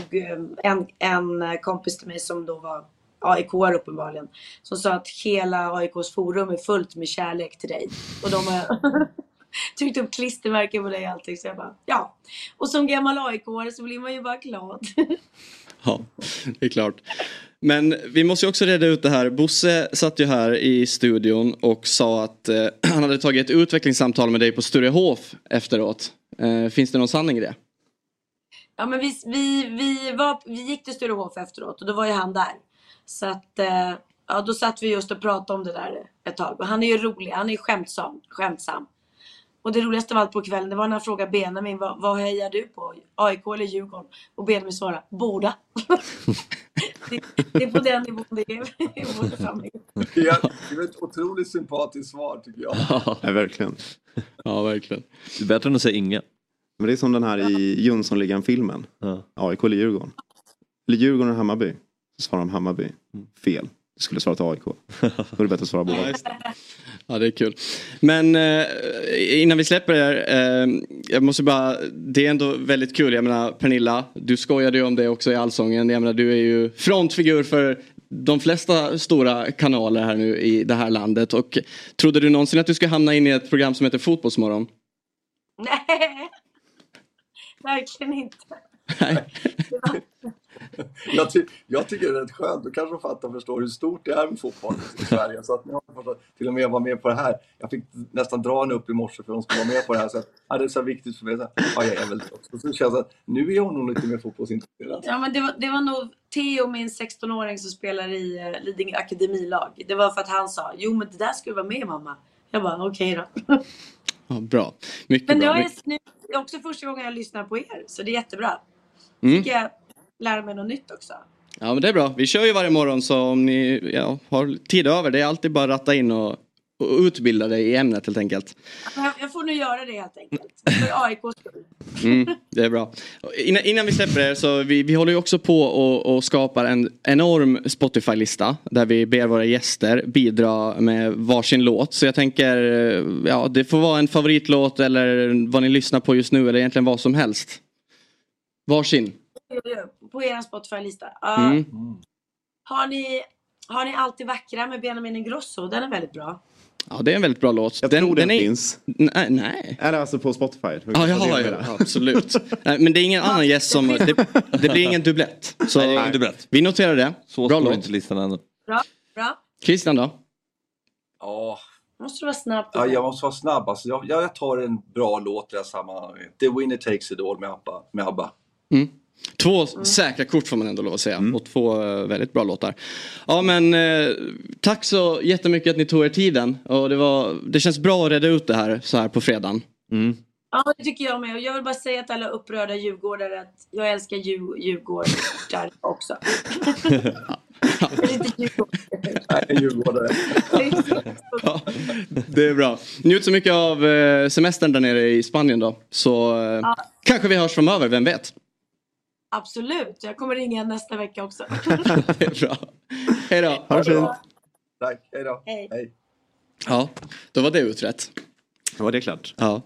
Speaker 10: en, en kompis till mig som då var aik uppenbarligen. Som sa att hela AIKs forum är fullt med kärlek till dig. Och de har tryckt upp klistermärken på dig och allting. Så jag bara, ja. Och som gammal aik så blir man ju bara glad.
Speaker 1: ja, det är klart. Men vi måste ju också reda ut det här. Bosse satt ju här i studion och sa att eh, han hade tagit ett utvecklingssamtal med dig på Sturehof efteråt. Eh, finns det någon sanning i det?
Speaker 10: Ja men vi, vi, vi, var, vi gick till Sturehof efteråt och då var ju han där. Så att, eh, ja då satt vi just och pratade om det där ett tag. Och han är ju rolig, han är ju skämtsam. skämtsam. Och det roligaste av allt på kvällen, det var när han frågade Benjamin, vad, vad hejar du på? AIK eller Djurgården? Och Benjamin svarade, båda. det, det är på den nivån det är i vår församling.
Speaker 11: Ja, det är ett otroligt sympatiskt svar tycker jag.
Speaker 3: Ja, verkligen.
Speaker 1: Ja, verkligen.
Speaker 2: Det är bättre än att säga inga.
Speaker 3: Men det är som den här i Jönssonligan-filmen. AIK eller Djurgården. Eller Djurgården och Hammarby. Så svarar de Hammarby. Fel. Du skulle svara till AIK. Då är det bättre att svara båda.
Speaker 1: Ja det är kul. Men eh, innan vi släpper det här. Eh, jag måste bara. Det är ändå väldigt kul. Jag menar Pernilla. Du skojade ju om det också i Allsången. Jag menar du är ju frontfigur för de flesta stora kanaler här nu i det här landet. Och trodde du någonsin att du skulle hamna in i ett program som heter Fotbollsmorgon?
Speaker 10: Nej, verkligen inte.
Speaker 11: Jag, ty jag tycker det är rätt skönt. Då kanske de fattar och förstår hur stort det är med fotboll i Sverige. Så att nu har till och med vara med på det här. Jag fick nästan dra en upp i morse för att de skulle vara med på det här. Så att, ja, det är så viktigt för mig. Så, ja, jag är väl också. Så det känns att nu är jag nog lite mer fotbollsintresserad.
Speaker 10: Ja, men det, var, det var nog Theo, min 16-åring som spelar i uh, Lidingö akademilag. Det var för att han sa, jo men det där ska du vara med mamma. Jag bara, okej okay, då.
Speaker 1: Ja, bra. Mycket
Speaker 10: men
Speaker 1: bra.
Speaker 10: det är, nu, det är också första gången jag lyssnar på er, så det är jättebra.
Speaker 1: Mm.
Speaker 10: Fick jag lära mig något nytt också.
Speaker 1: Ja men det är bra. Vi kör ju varje morgon så om ni ja, har tid över. Det är alltid bara att ratta in och, och utbilda dig i ämnet helt enkelt.
Speaker 10: Jag, får nu göra det helt enkelt. För AIKs skull.
Speaker 1: Mm, det är bra. Innan, innan vi släpper det så vi, vi håller ju också på och, och skapar en enorm Spotify-lista där vi ber våra gäster bidra med varsin låt. Så jag tänker, ja det får vara en favoritlåt eller vad ni lyssnar på just nu eller egentligen vad som helst. Varsin.
Speaker 10: På er Spotify-lista. Uh,
Speaker 1: Mm.
Speaker 10: har, ni, har ni Alltid vackra med Benjamin Ingrosso? Den är väldigt bra.
Speaker 1: Ja det är en väldigt bra låt.
Speaker 3: Jag tror den
Speaker 1: är...
Speaker 3: finns.
Speaker 1: Nej, nej.
Speaker 3: Är det alltså på Spotify?
Speaker 1: Ja, ja, ja, absolut. Nej, men det är ingen annan gäst som... Det, det blir ingen dubblett. Så
Speaker 2: Nej, det är ingen dubblett.
Speaker 1: Vi noterar det.
Speaker 2: Så
Speaker 1: bra låt.
Speaker 2: inte listan ännu.
Speaker 10: Bra. bra.
Speaker 1: Christian då?
Speaker 11: Ja,
Speaker 10: Måste du vara snabb.
Speaker 11: ja, jag måste vara snabb. Alltså, jag, jag tar en bra låt i det här sammanhanget. The Winner Takes It All med ABBA. Med ABBA.
Speaker 1: Mm. Två säkra kort får man ändå lov att säga. Och två eh, väldigt bra låtar. Ja men eh, tack så jättemycket att ni tog er tiden. Och det, var, det känns bra att reda ut det här så här på fredagen.
Speaker 10: Ja, det tycker jag med. Och jag vill bara säga till alla upprörda djurgårdare att jag älskar djur, djurgårdar också. Djurgårdare.
Speaker 1: Det är bra. Njut så mycket av eh, semestern där nere i Spanien då. Så eh,
Speaker 10: Ja.
Speaker 1: kanske vi hörs framöver, vem vet?
Speaker 10: Absolut. Jag kommer ringa nästa vecka också.
Speaker 1: det är bra. Hej då.
Speaker 3: Ha det fint.
Speaker 11: Tack, hej då.
Speaker 10: Hej.
Speaker 1: Ja, då var det utrett.
Speaker 3: Var det klart?
Speaker 1: Ja,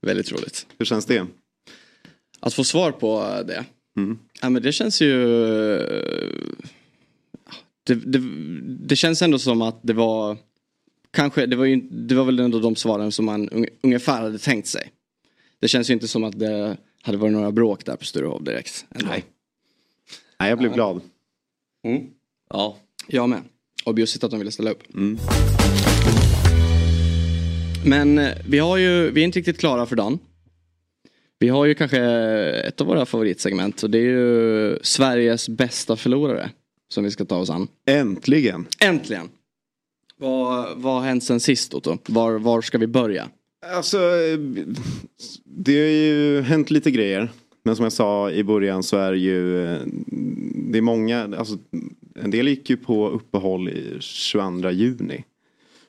Speaker 1: väldigt roligt.
Speaker 3: Hur känns det?
Speaker 1: Att få svar på det.
Speaker 3: Mm.
Speaker 1: Ja men det känns ju... Det, det, det känns ändå som att det var... Kanske, det var, ju, det var väl ändå de svaren som man un, ungefär hade tänkt sig. Det känns ju inte som att det hade varit några bråk där på Sturehof direkt. Ändå.
Speaker 3: Nej. Nej, jag blev glad.
Speaker 1: Mm.
Speaker 2: Ja.
Speaker 1: Jag med. Och bjussigt att de ville ställa upp.
Speaker 3: Mm.
Speaker 1: Men eh, vi, har ju, vi är inte riktigt klara för dagen. Vi har ju kanske ett av våra favoritsegment och det är ju Sveriges bästa förlorare. Som vi ska ta oss an.
Speaker 3: Äntligen!
Speaker 1: Äntligen! Vad, vad har hänt sen sist Otto? Var, var ska vi börja?
Speaker 3: Alltså, det har ju hänt lite grejer. Men som jag sa i början så är det ju, det är många, alltså en del gick ju på uppehåll i 22 juni.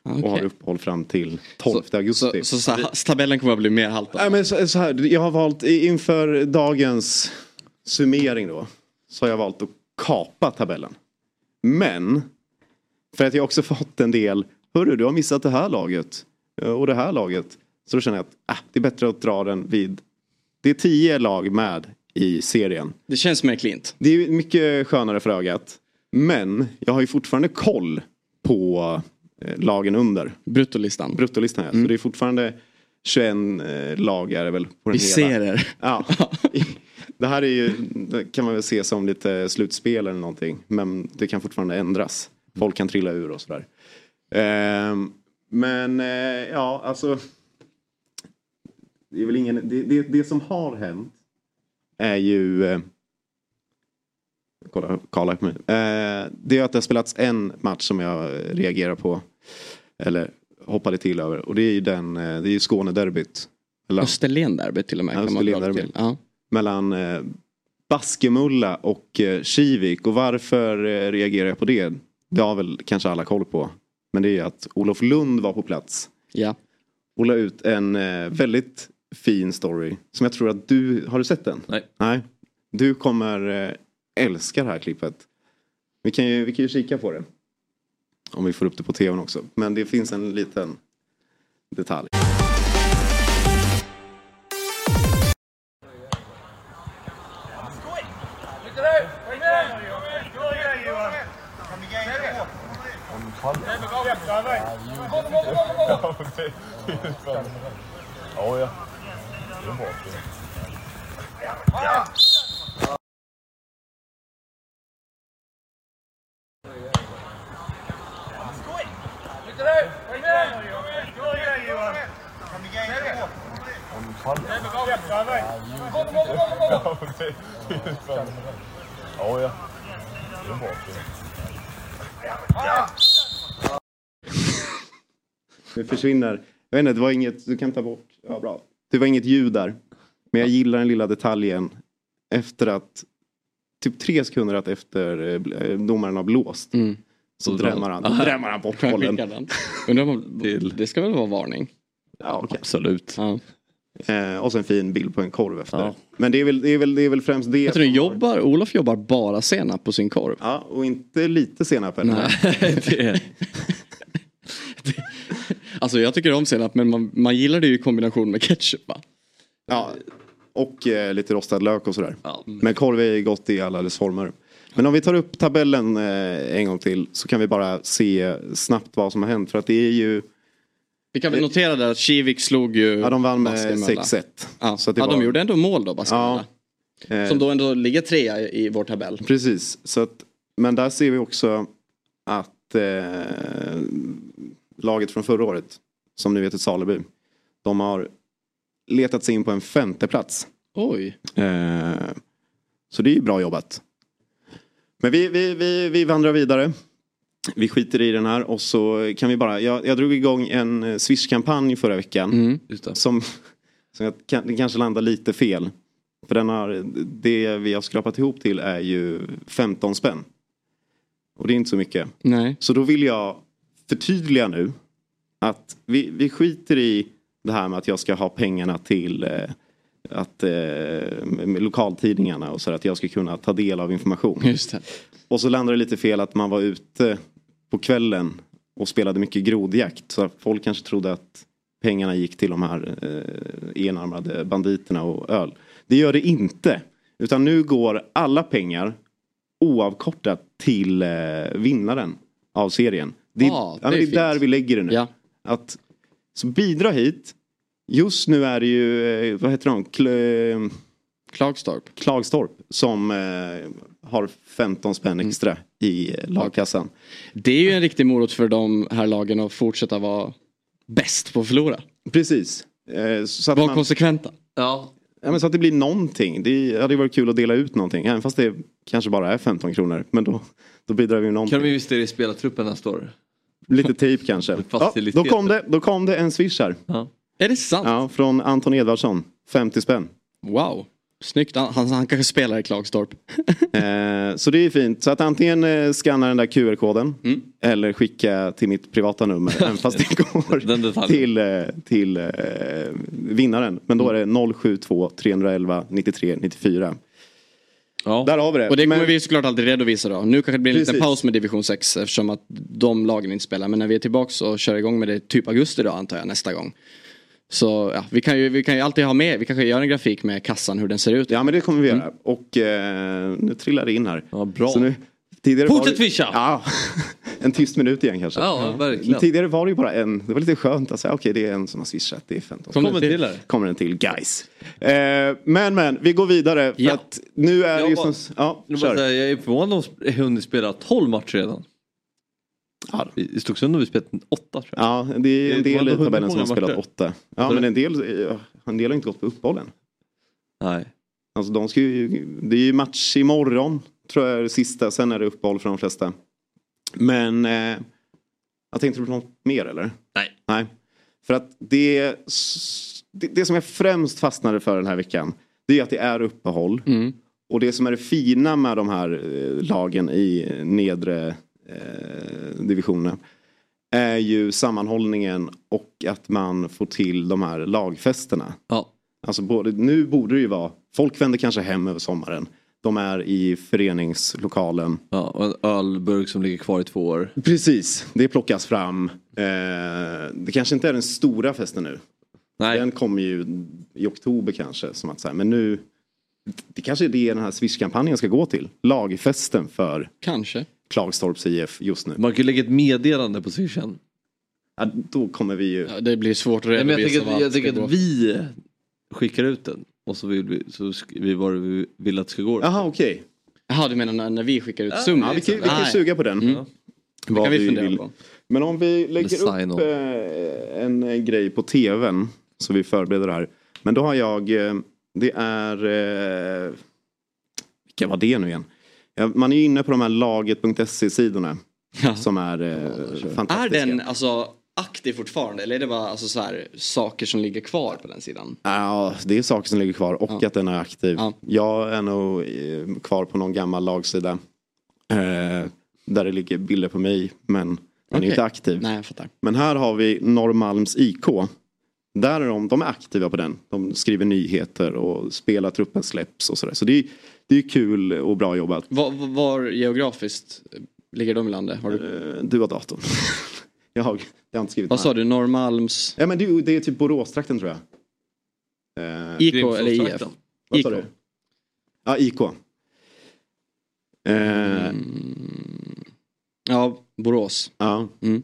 Speaker 3: Och har uppehåll fram till 12 augusti.
Speaker 1: Så, så, så, så tabellen kommer att bli mer haltande.
Speaker 3: Nej, men så, så här, jag har valt inför dagens summering då. Så har jag valt att kapa tabellen. Men. För att jag också fått en del. Hörru du har missat det här laget. Eh, Och det här laget. Så då känner jag att äh, det är bättre att dra den vid. Det är tio lag med i serien.
Speaker 1: Det känns mer klint.
Speaker 3: Det är mycket skönare för ögat. Men jag har ju fortfarande koll på eh, lagen under.
Speaker 1: Bruttolistan.
Speaker 3: Bruttolistan ja. Så det är fortfarande 21 eh, lag är det väl. På den
Speaker 1: Vi
Speaker 3: hela.
Speaker 1: ser er.
Speaker 3: Ja. Det här är ju, det kan man väl se som lite slutspel eller någonting. Men det kan fortfarande ändras. Folk kan trilla ur och sådär. Ehm, men eh, ja, alltså. Det är väl ingen, det, det, det som har hänt är ju eh, Kolla, Karla på mig. Eh, det är att det har spelats en match som jag reagerar på. Eller hoppade till över. Och det är ju den, det är ju Skånederbyt.
Speaker 1: Österlen-derbyt till och med. Kan man dra till. Ja.
Speaker 3: Mellan eh, Baskemulla och eh, Kivik. Och varför eh, reagerar jag på det? Det har väl kanske alla koll på. Men det är att Olof Lund var på plats.
Speaker 1: Ja.
Speaker 3: Och la ut en eh, väldigt fin story. Som jag tror att du, har du sett den?
Speaker 2: Nej.
Speaker 3: Nej. Du kommer eh, älska det här klippet. Vi kan, ju, vi kan ju kika på det. Om vi får upp det på tvn också. Men det finns en liten detalj.
Speaker 12: Ja, ja. Det är bra. Ja, ja. Det är bra.
Speaker 3: Det försvinner. Jag vet inte, det var inget, du kan ta bort. Ja, bra. Det var inget ljud där. Men jag gillar den lilla detaljen. Efter att, typ tre sekunder att efter eh, domaren har blåst. Så drämmer han, drämmer han bort bollen.
Speaker 1: om det ska väl vara varning?
Speaker 3: Ja, okej.
Speaker 2: Absolut.
Speaker 1: Ja.
Speaker 3: Eh, och så en fin bild på en korv efter.
Speaker 1: Ja.
Speaker 3: Men det är, väl, det, är väl, det är väl främst det.
Speaker 1: Jag tror jobbar, Olof jobbar bara senap på sin korv.
Speaker 3: Ja, och inte lite senap heller.
Speaker 1: Nej, det, det, alltså jag tycker om senap men man, man gillar det ju i kombination med ketchup va?
Speaker 3: Ja, och eh, lite rostad lök och sådär. Men korv är gott i alla dess former. Men om vi tar upp tabellen eh, en gång till så kan vi bara se snabbt vad som har hänt. För att det är ju...
Speaker 1: Vi kan väl notera där att Kivik slog ju
Speaker 3: Ja, de vann med
Speaker 1: Baskenmölla.
Speaker 3: 6-1.
Speaker 1: Ja,
Speaker 3: Så att det
Speaker 1: ja de
Speaker 3: var-
Speaker 1: gjorde ändå mål då Baskenmölla.
Speaker 3: Ja. Eh,
Speaker 1: Som då ändå ligger trea i, i vår tabell.
Speaker 3: Precis, så att, men där ser vi också att eh, laget från förra året, som nu heter Saleby, de har letat sig in på en femte plats.
Speaker 1: Oj.
Speaker 3: Eh, så det är ju bra jobbat. Men vi, vi, vi, vi vandrar vidare. Vi skiter i den här och så kan vi bara, jag, jag drog igång en eh, Swish-kampanj förra veckan.
Speaker 1: Mm.
Speaker 3: Som, som jag, kan, det kanske landar lite fel. För den har, det vi har skrapat ihop till är ju 15 spänn. Och det är inte så mycket.
Speaker 1: Nej.
Speaker 3: Så då vill jag förtydliga nu att vi, vi skiter i det här med att jag ska ha pengarna till eh, att, eh, lokaltidningarna och så att jag ska kunna ta del av information. Och så landar det lite fel att man var ute på kvällen och spelade mycket grodjakt. Så folk kanske trodde att pengarna gick till de här eh, enarmade banditerna och öl. Det gör det inte. Utan nu går alla pengar oavkortat till eh, vinnaren av serien. Det,
Speaker 1: Ah,
Speaker 3: ja,
Speaker 1: det
Speaker 3: det
Speaker 1: är
Speaker 3: är, där vi lägger det nu.
Speaker 1: Ja.
Speaker 3: Att, så bidra hit. Just nu är det ju, eh, vad heter de? Kl-
Speaker 1: Klagstorp.
Speaker 3: Klagstorp som eh, har 15 spänn extra i eh, lagkassan.
Speaker 1: Det är ju en riktig morot för de här lagen att fortsätta vara bäst på att förlora.
Speaker 3: Precis. Eh, så, att
Speaker 1: Var
Speaker 3: man,
Speaker 1: konsekventa.
Speaker 2: Ja.
Speaker 3: ja, men så att det blir någonting. Det hade ju varit kul att dela ut någonting. Även fast det kanske bara är 15 kronor. Men då, då bidrar vi med någonting.
Speaker 2: Kan de investera i spelartruppen nästa år?
Speaker 3: Lite tejp kanske. Ja, då, kom det, då kom det en swish här.
Speaker 2: Ja.
Speaker 1: Är det sant?
Speaker 3: Ja, från Anton Edvardsson. 50 spänn.
Speaker 1: Wow. Snyggt. Han, han, kanske spelar i Klagstorp.
Speaker 3: Eh, så det är fint. Så att antingen eh, scanna den där QR-koden.
Speaker 1: Mm.
Speaker 3: Eller skicka till mitt privata nummer. även fast det går till, eh, till eh, vinnaren. Men då är det 072 311 93 94.
Speaker 2: Ja.
Speaker 3: Där har vi det.
Speaker 1: Och det kommer
Speaker 3: Men-
Speaker 1: vi såklart alltid redovisa då. Nu kanske det blir en liten
Speaker 3: Precis.
Speaker 1: paus med division 6 eftersom att de lagen inte spelar. Men när vi är tillbaka och kör igång med det typ augusti då antar jag nästa gång. Så ja, vi kan ju, vi kan ju alltid ha med, vi kanske gör en grafik med kassan hur den ser ut.
Speaker 3: Ja men det kommer vi göra. Och eh, nu trillar det in här.
Speaker 2: Ja, bra.
Speaker 3: Så nu, tidigare
Speaker 2: Fortsätt
Speaker 3: var det-
Speaker 2: fischa!
Speaker 3: Ja, en tyst minut igen kanske.
Speaker 2: Ja, verkligen.
Speaker 3: Men tidigare var det ju bara en. Det var lite skönt att säga okej det är en som har swishat. Det är 15
Speaker 2: Kom det till här?
Speaker 3: Kommer den till guys. Eh, men men vi går vidare. För
Speaker 1: Ja.
Speaker 3: att nu är det
Speaker 2: Jag
Speaker 3: ju
Speaker 2: bara-
Speaker 3: som... Ja,
Speaker 2: Jag, bara säga, jag är förvånad om de hunnit spela 12 matcher redan.
Speaker 3: Ja.
Speaker 2: I Stocksund har vi spelat 8 tror jag.
Speaker 3: Ja, det är en
Speaker 2: Det
Speaker 3: del i tabellen som har spelat
Speaker 2: matcher.
Speaker 3: åtta. Ja, men
Speaker 2: det-
Speaker 3: en del, en del har inte gått på uppehållen.
Speaker 2: Nej.
Speaker 3: Alltså de ska ju, det är ju match imorgon, tror jag är det sista. Sen är det uppehåll för de flesta. Men, eh, jag tänkte på något mer eller?
Speaker 2: Nej.
Speaker 3: Nej. För att det, det, det som jag främst fastnade för den här veckan, det är att det är uppehåll.
Speaker 1: Mm.
Speaker 3: Och det som är det fina med de här eh, lagen i nedre eh, divisionen är ju sammanhållningen och att man får till de här lagfesterna.
Speaker 2: Ja.
Speaker 3: Alltså både, nu borde det ju vara, folk vänder kanske hem över sommaren. De är i föreningslokalen.
Speaker 2: Ja, och en ölburk som ligger kvar i två år.
Speaker 3: Precis, det plockas fram. Eh, det kanske inte är den stora festen nu.
Speaker 2: Nej.
Speaker 3: Den kommer ju i oktober kanske. Som att, så här, men nu, det kanske är det den här Swish-kampanjen ska gå till. Lagfesten för
Speaker 1: Kanske.
Speaker 3: Klagstorps IF just nu.
Speaker 2: Man kan ju lägga ett meddelande på swishen.
Speaker 3: Ja, då kommer vi ju...
Speaker 1: Ja, det blir svårt att
Speaker 2: Nej, men jag
Speaker 1: redovisa
Speaker 2: tänker, att, jag tänker att vi skickar ut den. Och så vill vi, så vi vad vi vill att det ska gå.
Speaker 3: Jaha okej.
Speaker 1: Jaha du menar när, när vi skickar ut
Speaker 2: Ja,
Speaker 1: summor?
Speaker 3: Ja, vi kan, vi kan
Speaker 1: Nej.
Speaker 3: suga på den.
Speaker 1: Mm. Det
Speaker 3: Vad
Speaker 1: kan vi fundera
Speaker 3: vill.
Speaker 1: på.
Speaker 3: Men om vi lägger upp eh, en eh, grej på tvn. Så vi förbereder det här. Men då har jag, eh, det är, eh, vilka var det nu igen? Ja, man är ju inne på de här laget.se sidorna. Som är eh,
Speaker 1: Är
Speaker 3: fantastiska.
Speaker 1: den alltså aktiv fortfarande eller är det bara alltså, så här, saker som ligger kvar på den sidan?
Speaker 3: Ja, det är saker som ligger kvar och att den är aktiv. Jag är nog eh, kvar på någon gammal lagsida. Eh, där det ligger bilder på mig men den är
Speaker 1: Okej.
Speaker 3: inte aktiv.
Speaker 1: Nej jag fattar.
Speaker 3: Men här har vi Norrmalms IK. Där är de, de är aktiva på den. De skriver nyheter och spelartruppen släpps och sådär. Så det är, det är kul och bra jobbat.
Speaker 1: Var, var- var geografiskt ligger de i landet? Har du...
Speaker 3: Eh, Du har datorn. jag, har, jag har inte skrivit
Speaker 1: Vad sa du? Norrmalms?
Speaker 3: Ja men det, det är typ Boråstrakten tror jag. Eh,
Speaker 1: IK eller IF?
Speaker 3: Vad sa
Speaker 1: IK.
Speaker 3: du? Ja, IK. Eh,
Speaker 1: Ja, Borås.
Speaker 3: Ja.
Speaker 1: Mm.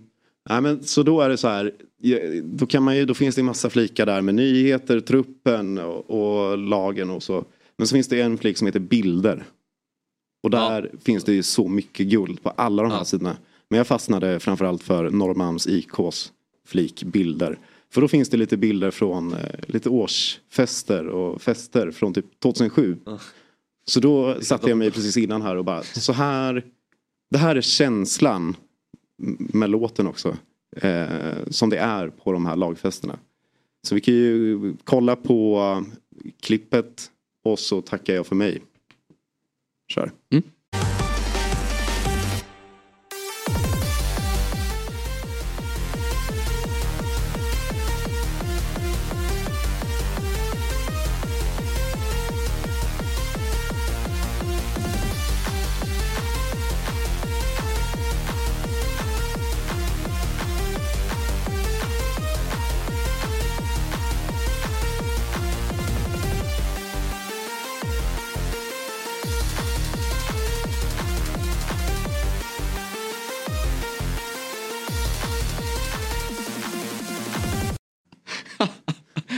Speaker 3: Nej, men, så då är det så här. ja, Då, kan man ju, då finns det en massa flikar där med nyheter, truppen och, och lagen och så. Men så finns det en flik som heter bilder. Och där finns det ju så mycket guld på alla de här sidorna. Men jag fastnade framförallt för Norrmalms IKs flik bilder. För då finns det lite bilder från eh, lite årsfester och fester från typ 2007. Så då satte jag mig precis innan här och bara så här. Det här är känslan med låten också. Eh, som det är på de här lagfesterna. Så vi kan ju kolla på klippet och så tackar jag för mig. Kör.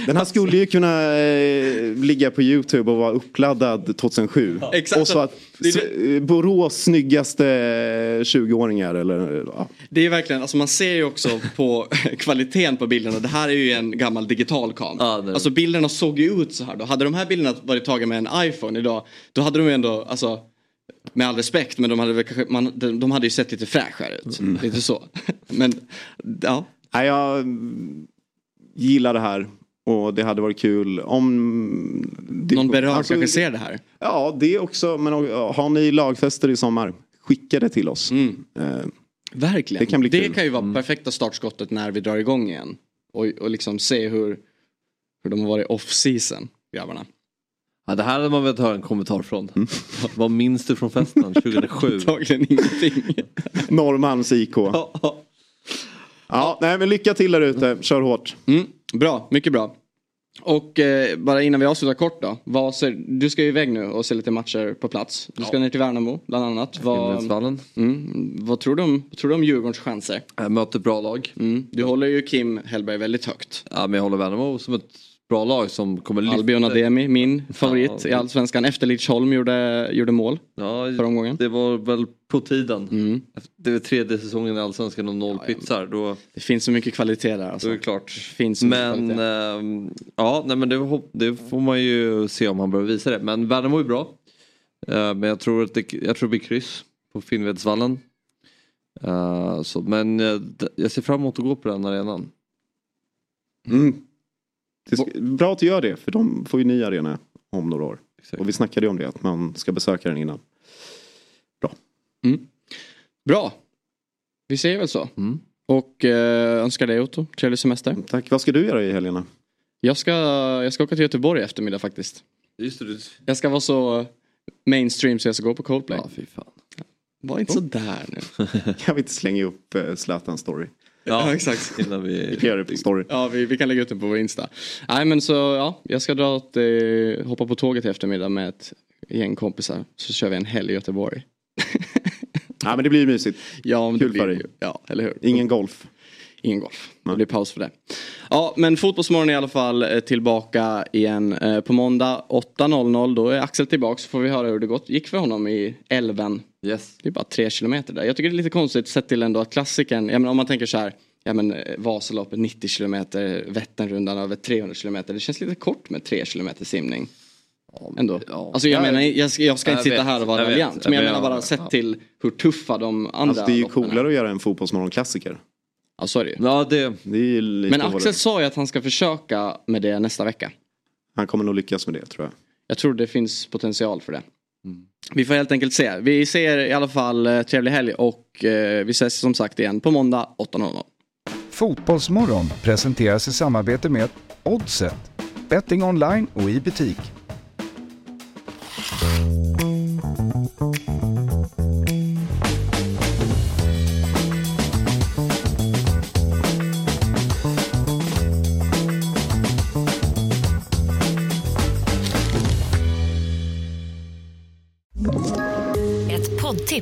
Speaker 3: Den här skulle ju kunna eh, ligga på Youtube och vara uppladdad 2007.
Speaker 1: exakt.
Speaker 3: Och så att s- eh, Borås snyggaste 20-åringar eller ja.
Speaker 1: Det är verkligen, alltså man ser ju också på kvaliteten på bilderna. Det här är ju en gammal digital kam. Alltså bilderna såg ju ut så här då. Hade de här bilderna varit tagna med en iPhone idag. Då hade de ju ändå, alltså med all respekt, men de hade, väl man, de, de hade ju sett lite fräschare ut. Lite så. Men ja.
Speaker 3: Nej, jag mm, gillar det här. Och det hade varit kul om... Det,
Speaker 1: Någon berörd
Speaker 3: alltså,
Speaker 1: kanske ser det här.
Speaker 3: Ja, det också. Men har ni lagfester i sommar, skicka det till oss.
Speaker 1: Mm.
Speaker 3: Eh,
Speaker 1: Verkligen.
Speaker 3: Det kan bli kul.
Speaker 1: ju vara perfekta startskottet när vi drar igång igen. Och, och liksom se hur, hur de har varit off-season, grabbarna.
Speaker 2: Ja, det här hade man velat höra en kommentar från. Vad minns du från festen 2007?
Speaker 1: Antagligen ingenting.
Speaker 3: Norrmalms IK. Ja, nej men lycka till där ute. Kör hårt.
Speaker 1: Mm, bra, mycket bra. Och eh, bara innan vi avslutar kort då. Vad ser, du ska ju iväg nu och se lite matcher på plats. Du ska ner till Värnamo bland annat. Vad, mm, vad, tror du om, vad tror du om Djurgårdens chanser?
Speaker 2: Jag möter bra lag.
Speaker 1: Mm, du håller ju Kim Hellberg väldigt högt.
Speaker 2: Ja, men jag håller Värnamo som ett bra lag som kommer lyfta.
Speaker 1: Albion Ademi, min favorit
Speaker 2: Ja,
Speaker 1: i Allsvenskan. Efter Lidsholm gjorde, gjorde mål
Speaker 2: Ja,
Speaker 1: förra omgången.
Speaker 2: det var väl på tiden.
Speaker 1: Mm.
Speaker 2: Det var tredje säsongen i Allsvenskan och noll pytsar. Då,
Speaker 1: Det finns så mycket kvalitet där alltså.
Speaker 2: är det klart.
Speaker 1: finns så mycket
Speaker 2: Men ehm, ja, nej, men det, det får man ju se om han behöver visa det. Men Värnamo är bra. Eh, men jag tror, att det, jag tror det blir kryss på Finnvedsvallen. Eh, så, men eh, jag ser fram emot att gå på den arenan.
Speaker 3: Mm. Bra att du gör det, för de får ju ny arena om några år. Och vi snackade ju om det, att man ska besöka den innan.
Speaker 1: Bra. Vi säger väl så. Och eh, önskar dig Otto trevlig semester.
Speaker 3: Tack. Vad ska du göra i helgerna?
Speaker 1: Jag ska, jag ska åka till Göteborg i eftermiddag faktiskt.
Speaker 2: Just det, du...
Speaker 1: Jag ska vara så mainstream så jag ska gå på Coldplay.
Speaker 2: Ja, fy fan.
Speaker 1: Var inte så där nu.
Speaker 3: Kan vi inte slänga upp uh, Zlatan story?
Speaker 1: Ja, exakt.
Speaker 2: Innan vi...
Speaker 3: Vi kan göra det på story.
Speaker 1: Ja, vi, vi kan lägga ut den på vår Insta. Nej men så ja, jag ska dra ett, eh, hoppa på tåget i eftermiddag med ett gäng kompisar. Så kör vi en helg i Göteborg.
Speaker 3: Ja men det blir ju mysigt.
Speaker 1: Ja, men
Speaker 3: Kul
Speaker 1: det blir
Speaker 3: för dig.
Speaker 1: Ja, eller hur.
Speaker 3: Ingen golf.
Speaker 1: Ingen golf. Det blir paus för det. Ja, men Fotbollsmorgon är i alla fall eh, tillbaka igen eh, på måndag 8.00. Då är Axel tillbaka så får vi höra hur det gått. gick för honom i älven.
Speaker 2: Yes.
Speaker 1: Det är bara tre kilometer där. Jag tycker det är lite konstigt sett till ändå att klassikern, jag menar, om man tänker så här, ja men eh, Vasaloppet 90 kilometer, Vätternrundan över 300 kilometer. Det känns lite kort med 3 kilometer simning. Ändå. Alltså jag
Speaker 2: Jag-
Speaker 1: menar, jag ska, jag ska
Speaker 2: jag
Speaker 1: inte sitta
Speaker 2: vet,
Speaker 1: här och vara raljant. Men jag
Speaker 2: Men
Speaker 1: menar bara sett
Speaker 2: ja.
Speaker 1: till hur tuffa de andra
Speaker 3: Alltså det är ju
Speaker 1: loppen
Speaker 3: coolare att göra en fotbollsmorgonklassiker.
Speaker 1: Ja så är det ju.
Speaker 2: Ja, det...
Speaker 3: Det är lite
Speaker 1: Men
Speaker 3: hårdare.
Speaker 1: Axel sa ju att han ska försöka med det nästa vecka.
Speaker 3: Han kommer nog lyckas med det tror jag.
Speaker 1: Jag tror det finns potential för det. Vi får helt enkelt se. Vi ser i alla fall eh, trevlig helg och eh, vi ses som sagt igen på måndag 8.00.
Speaker 4: Fotbollsmorgon presenteras i samarbete med Oddset, betting online och i butik.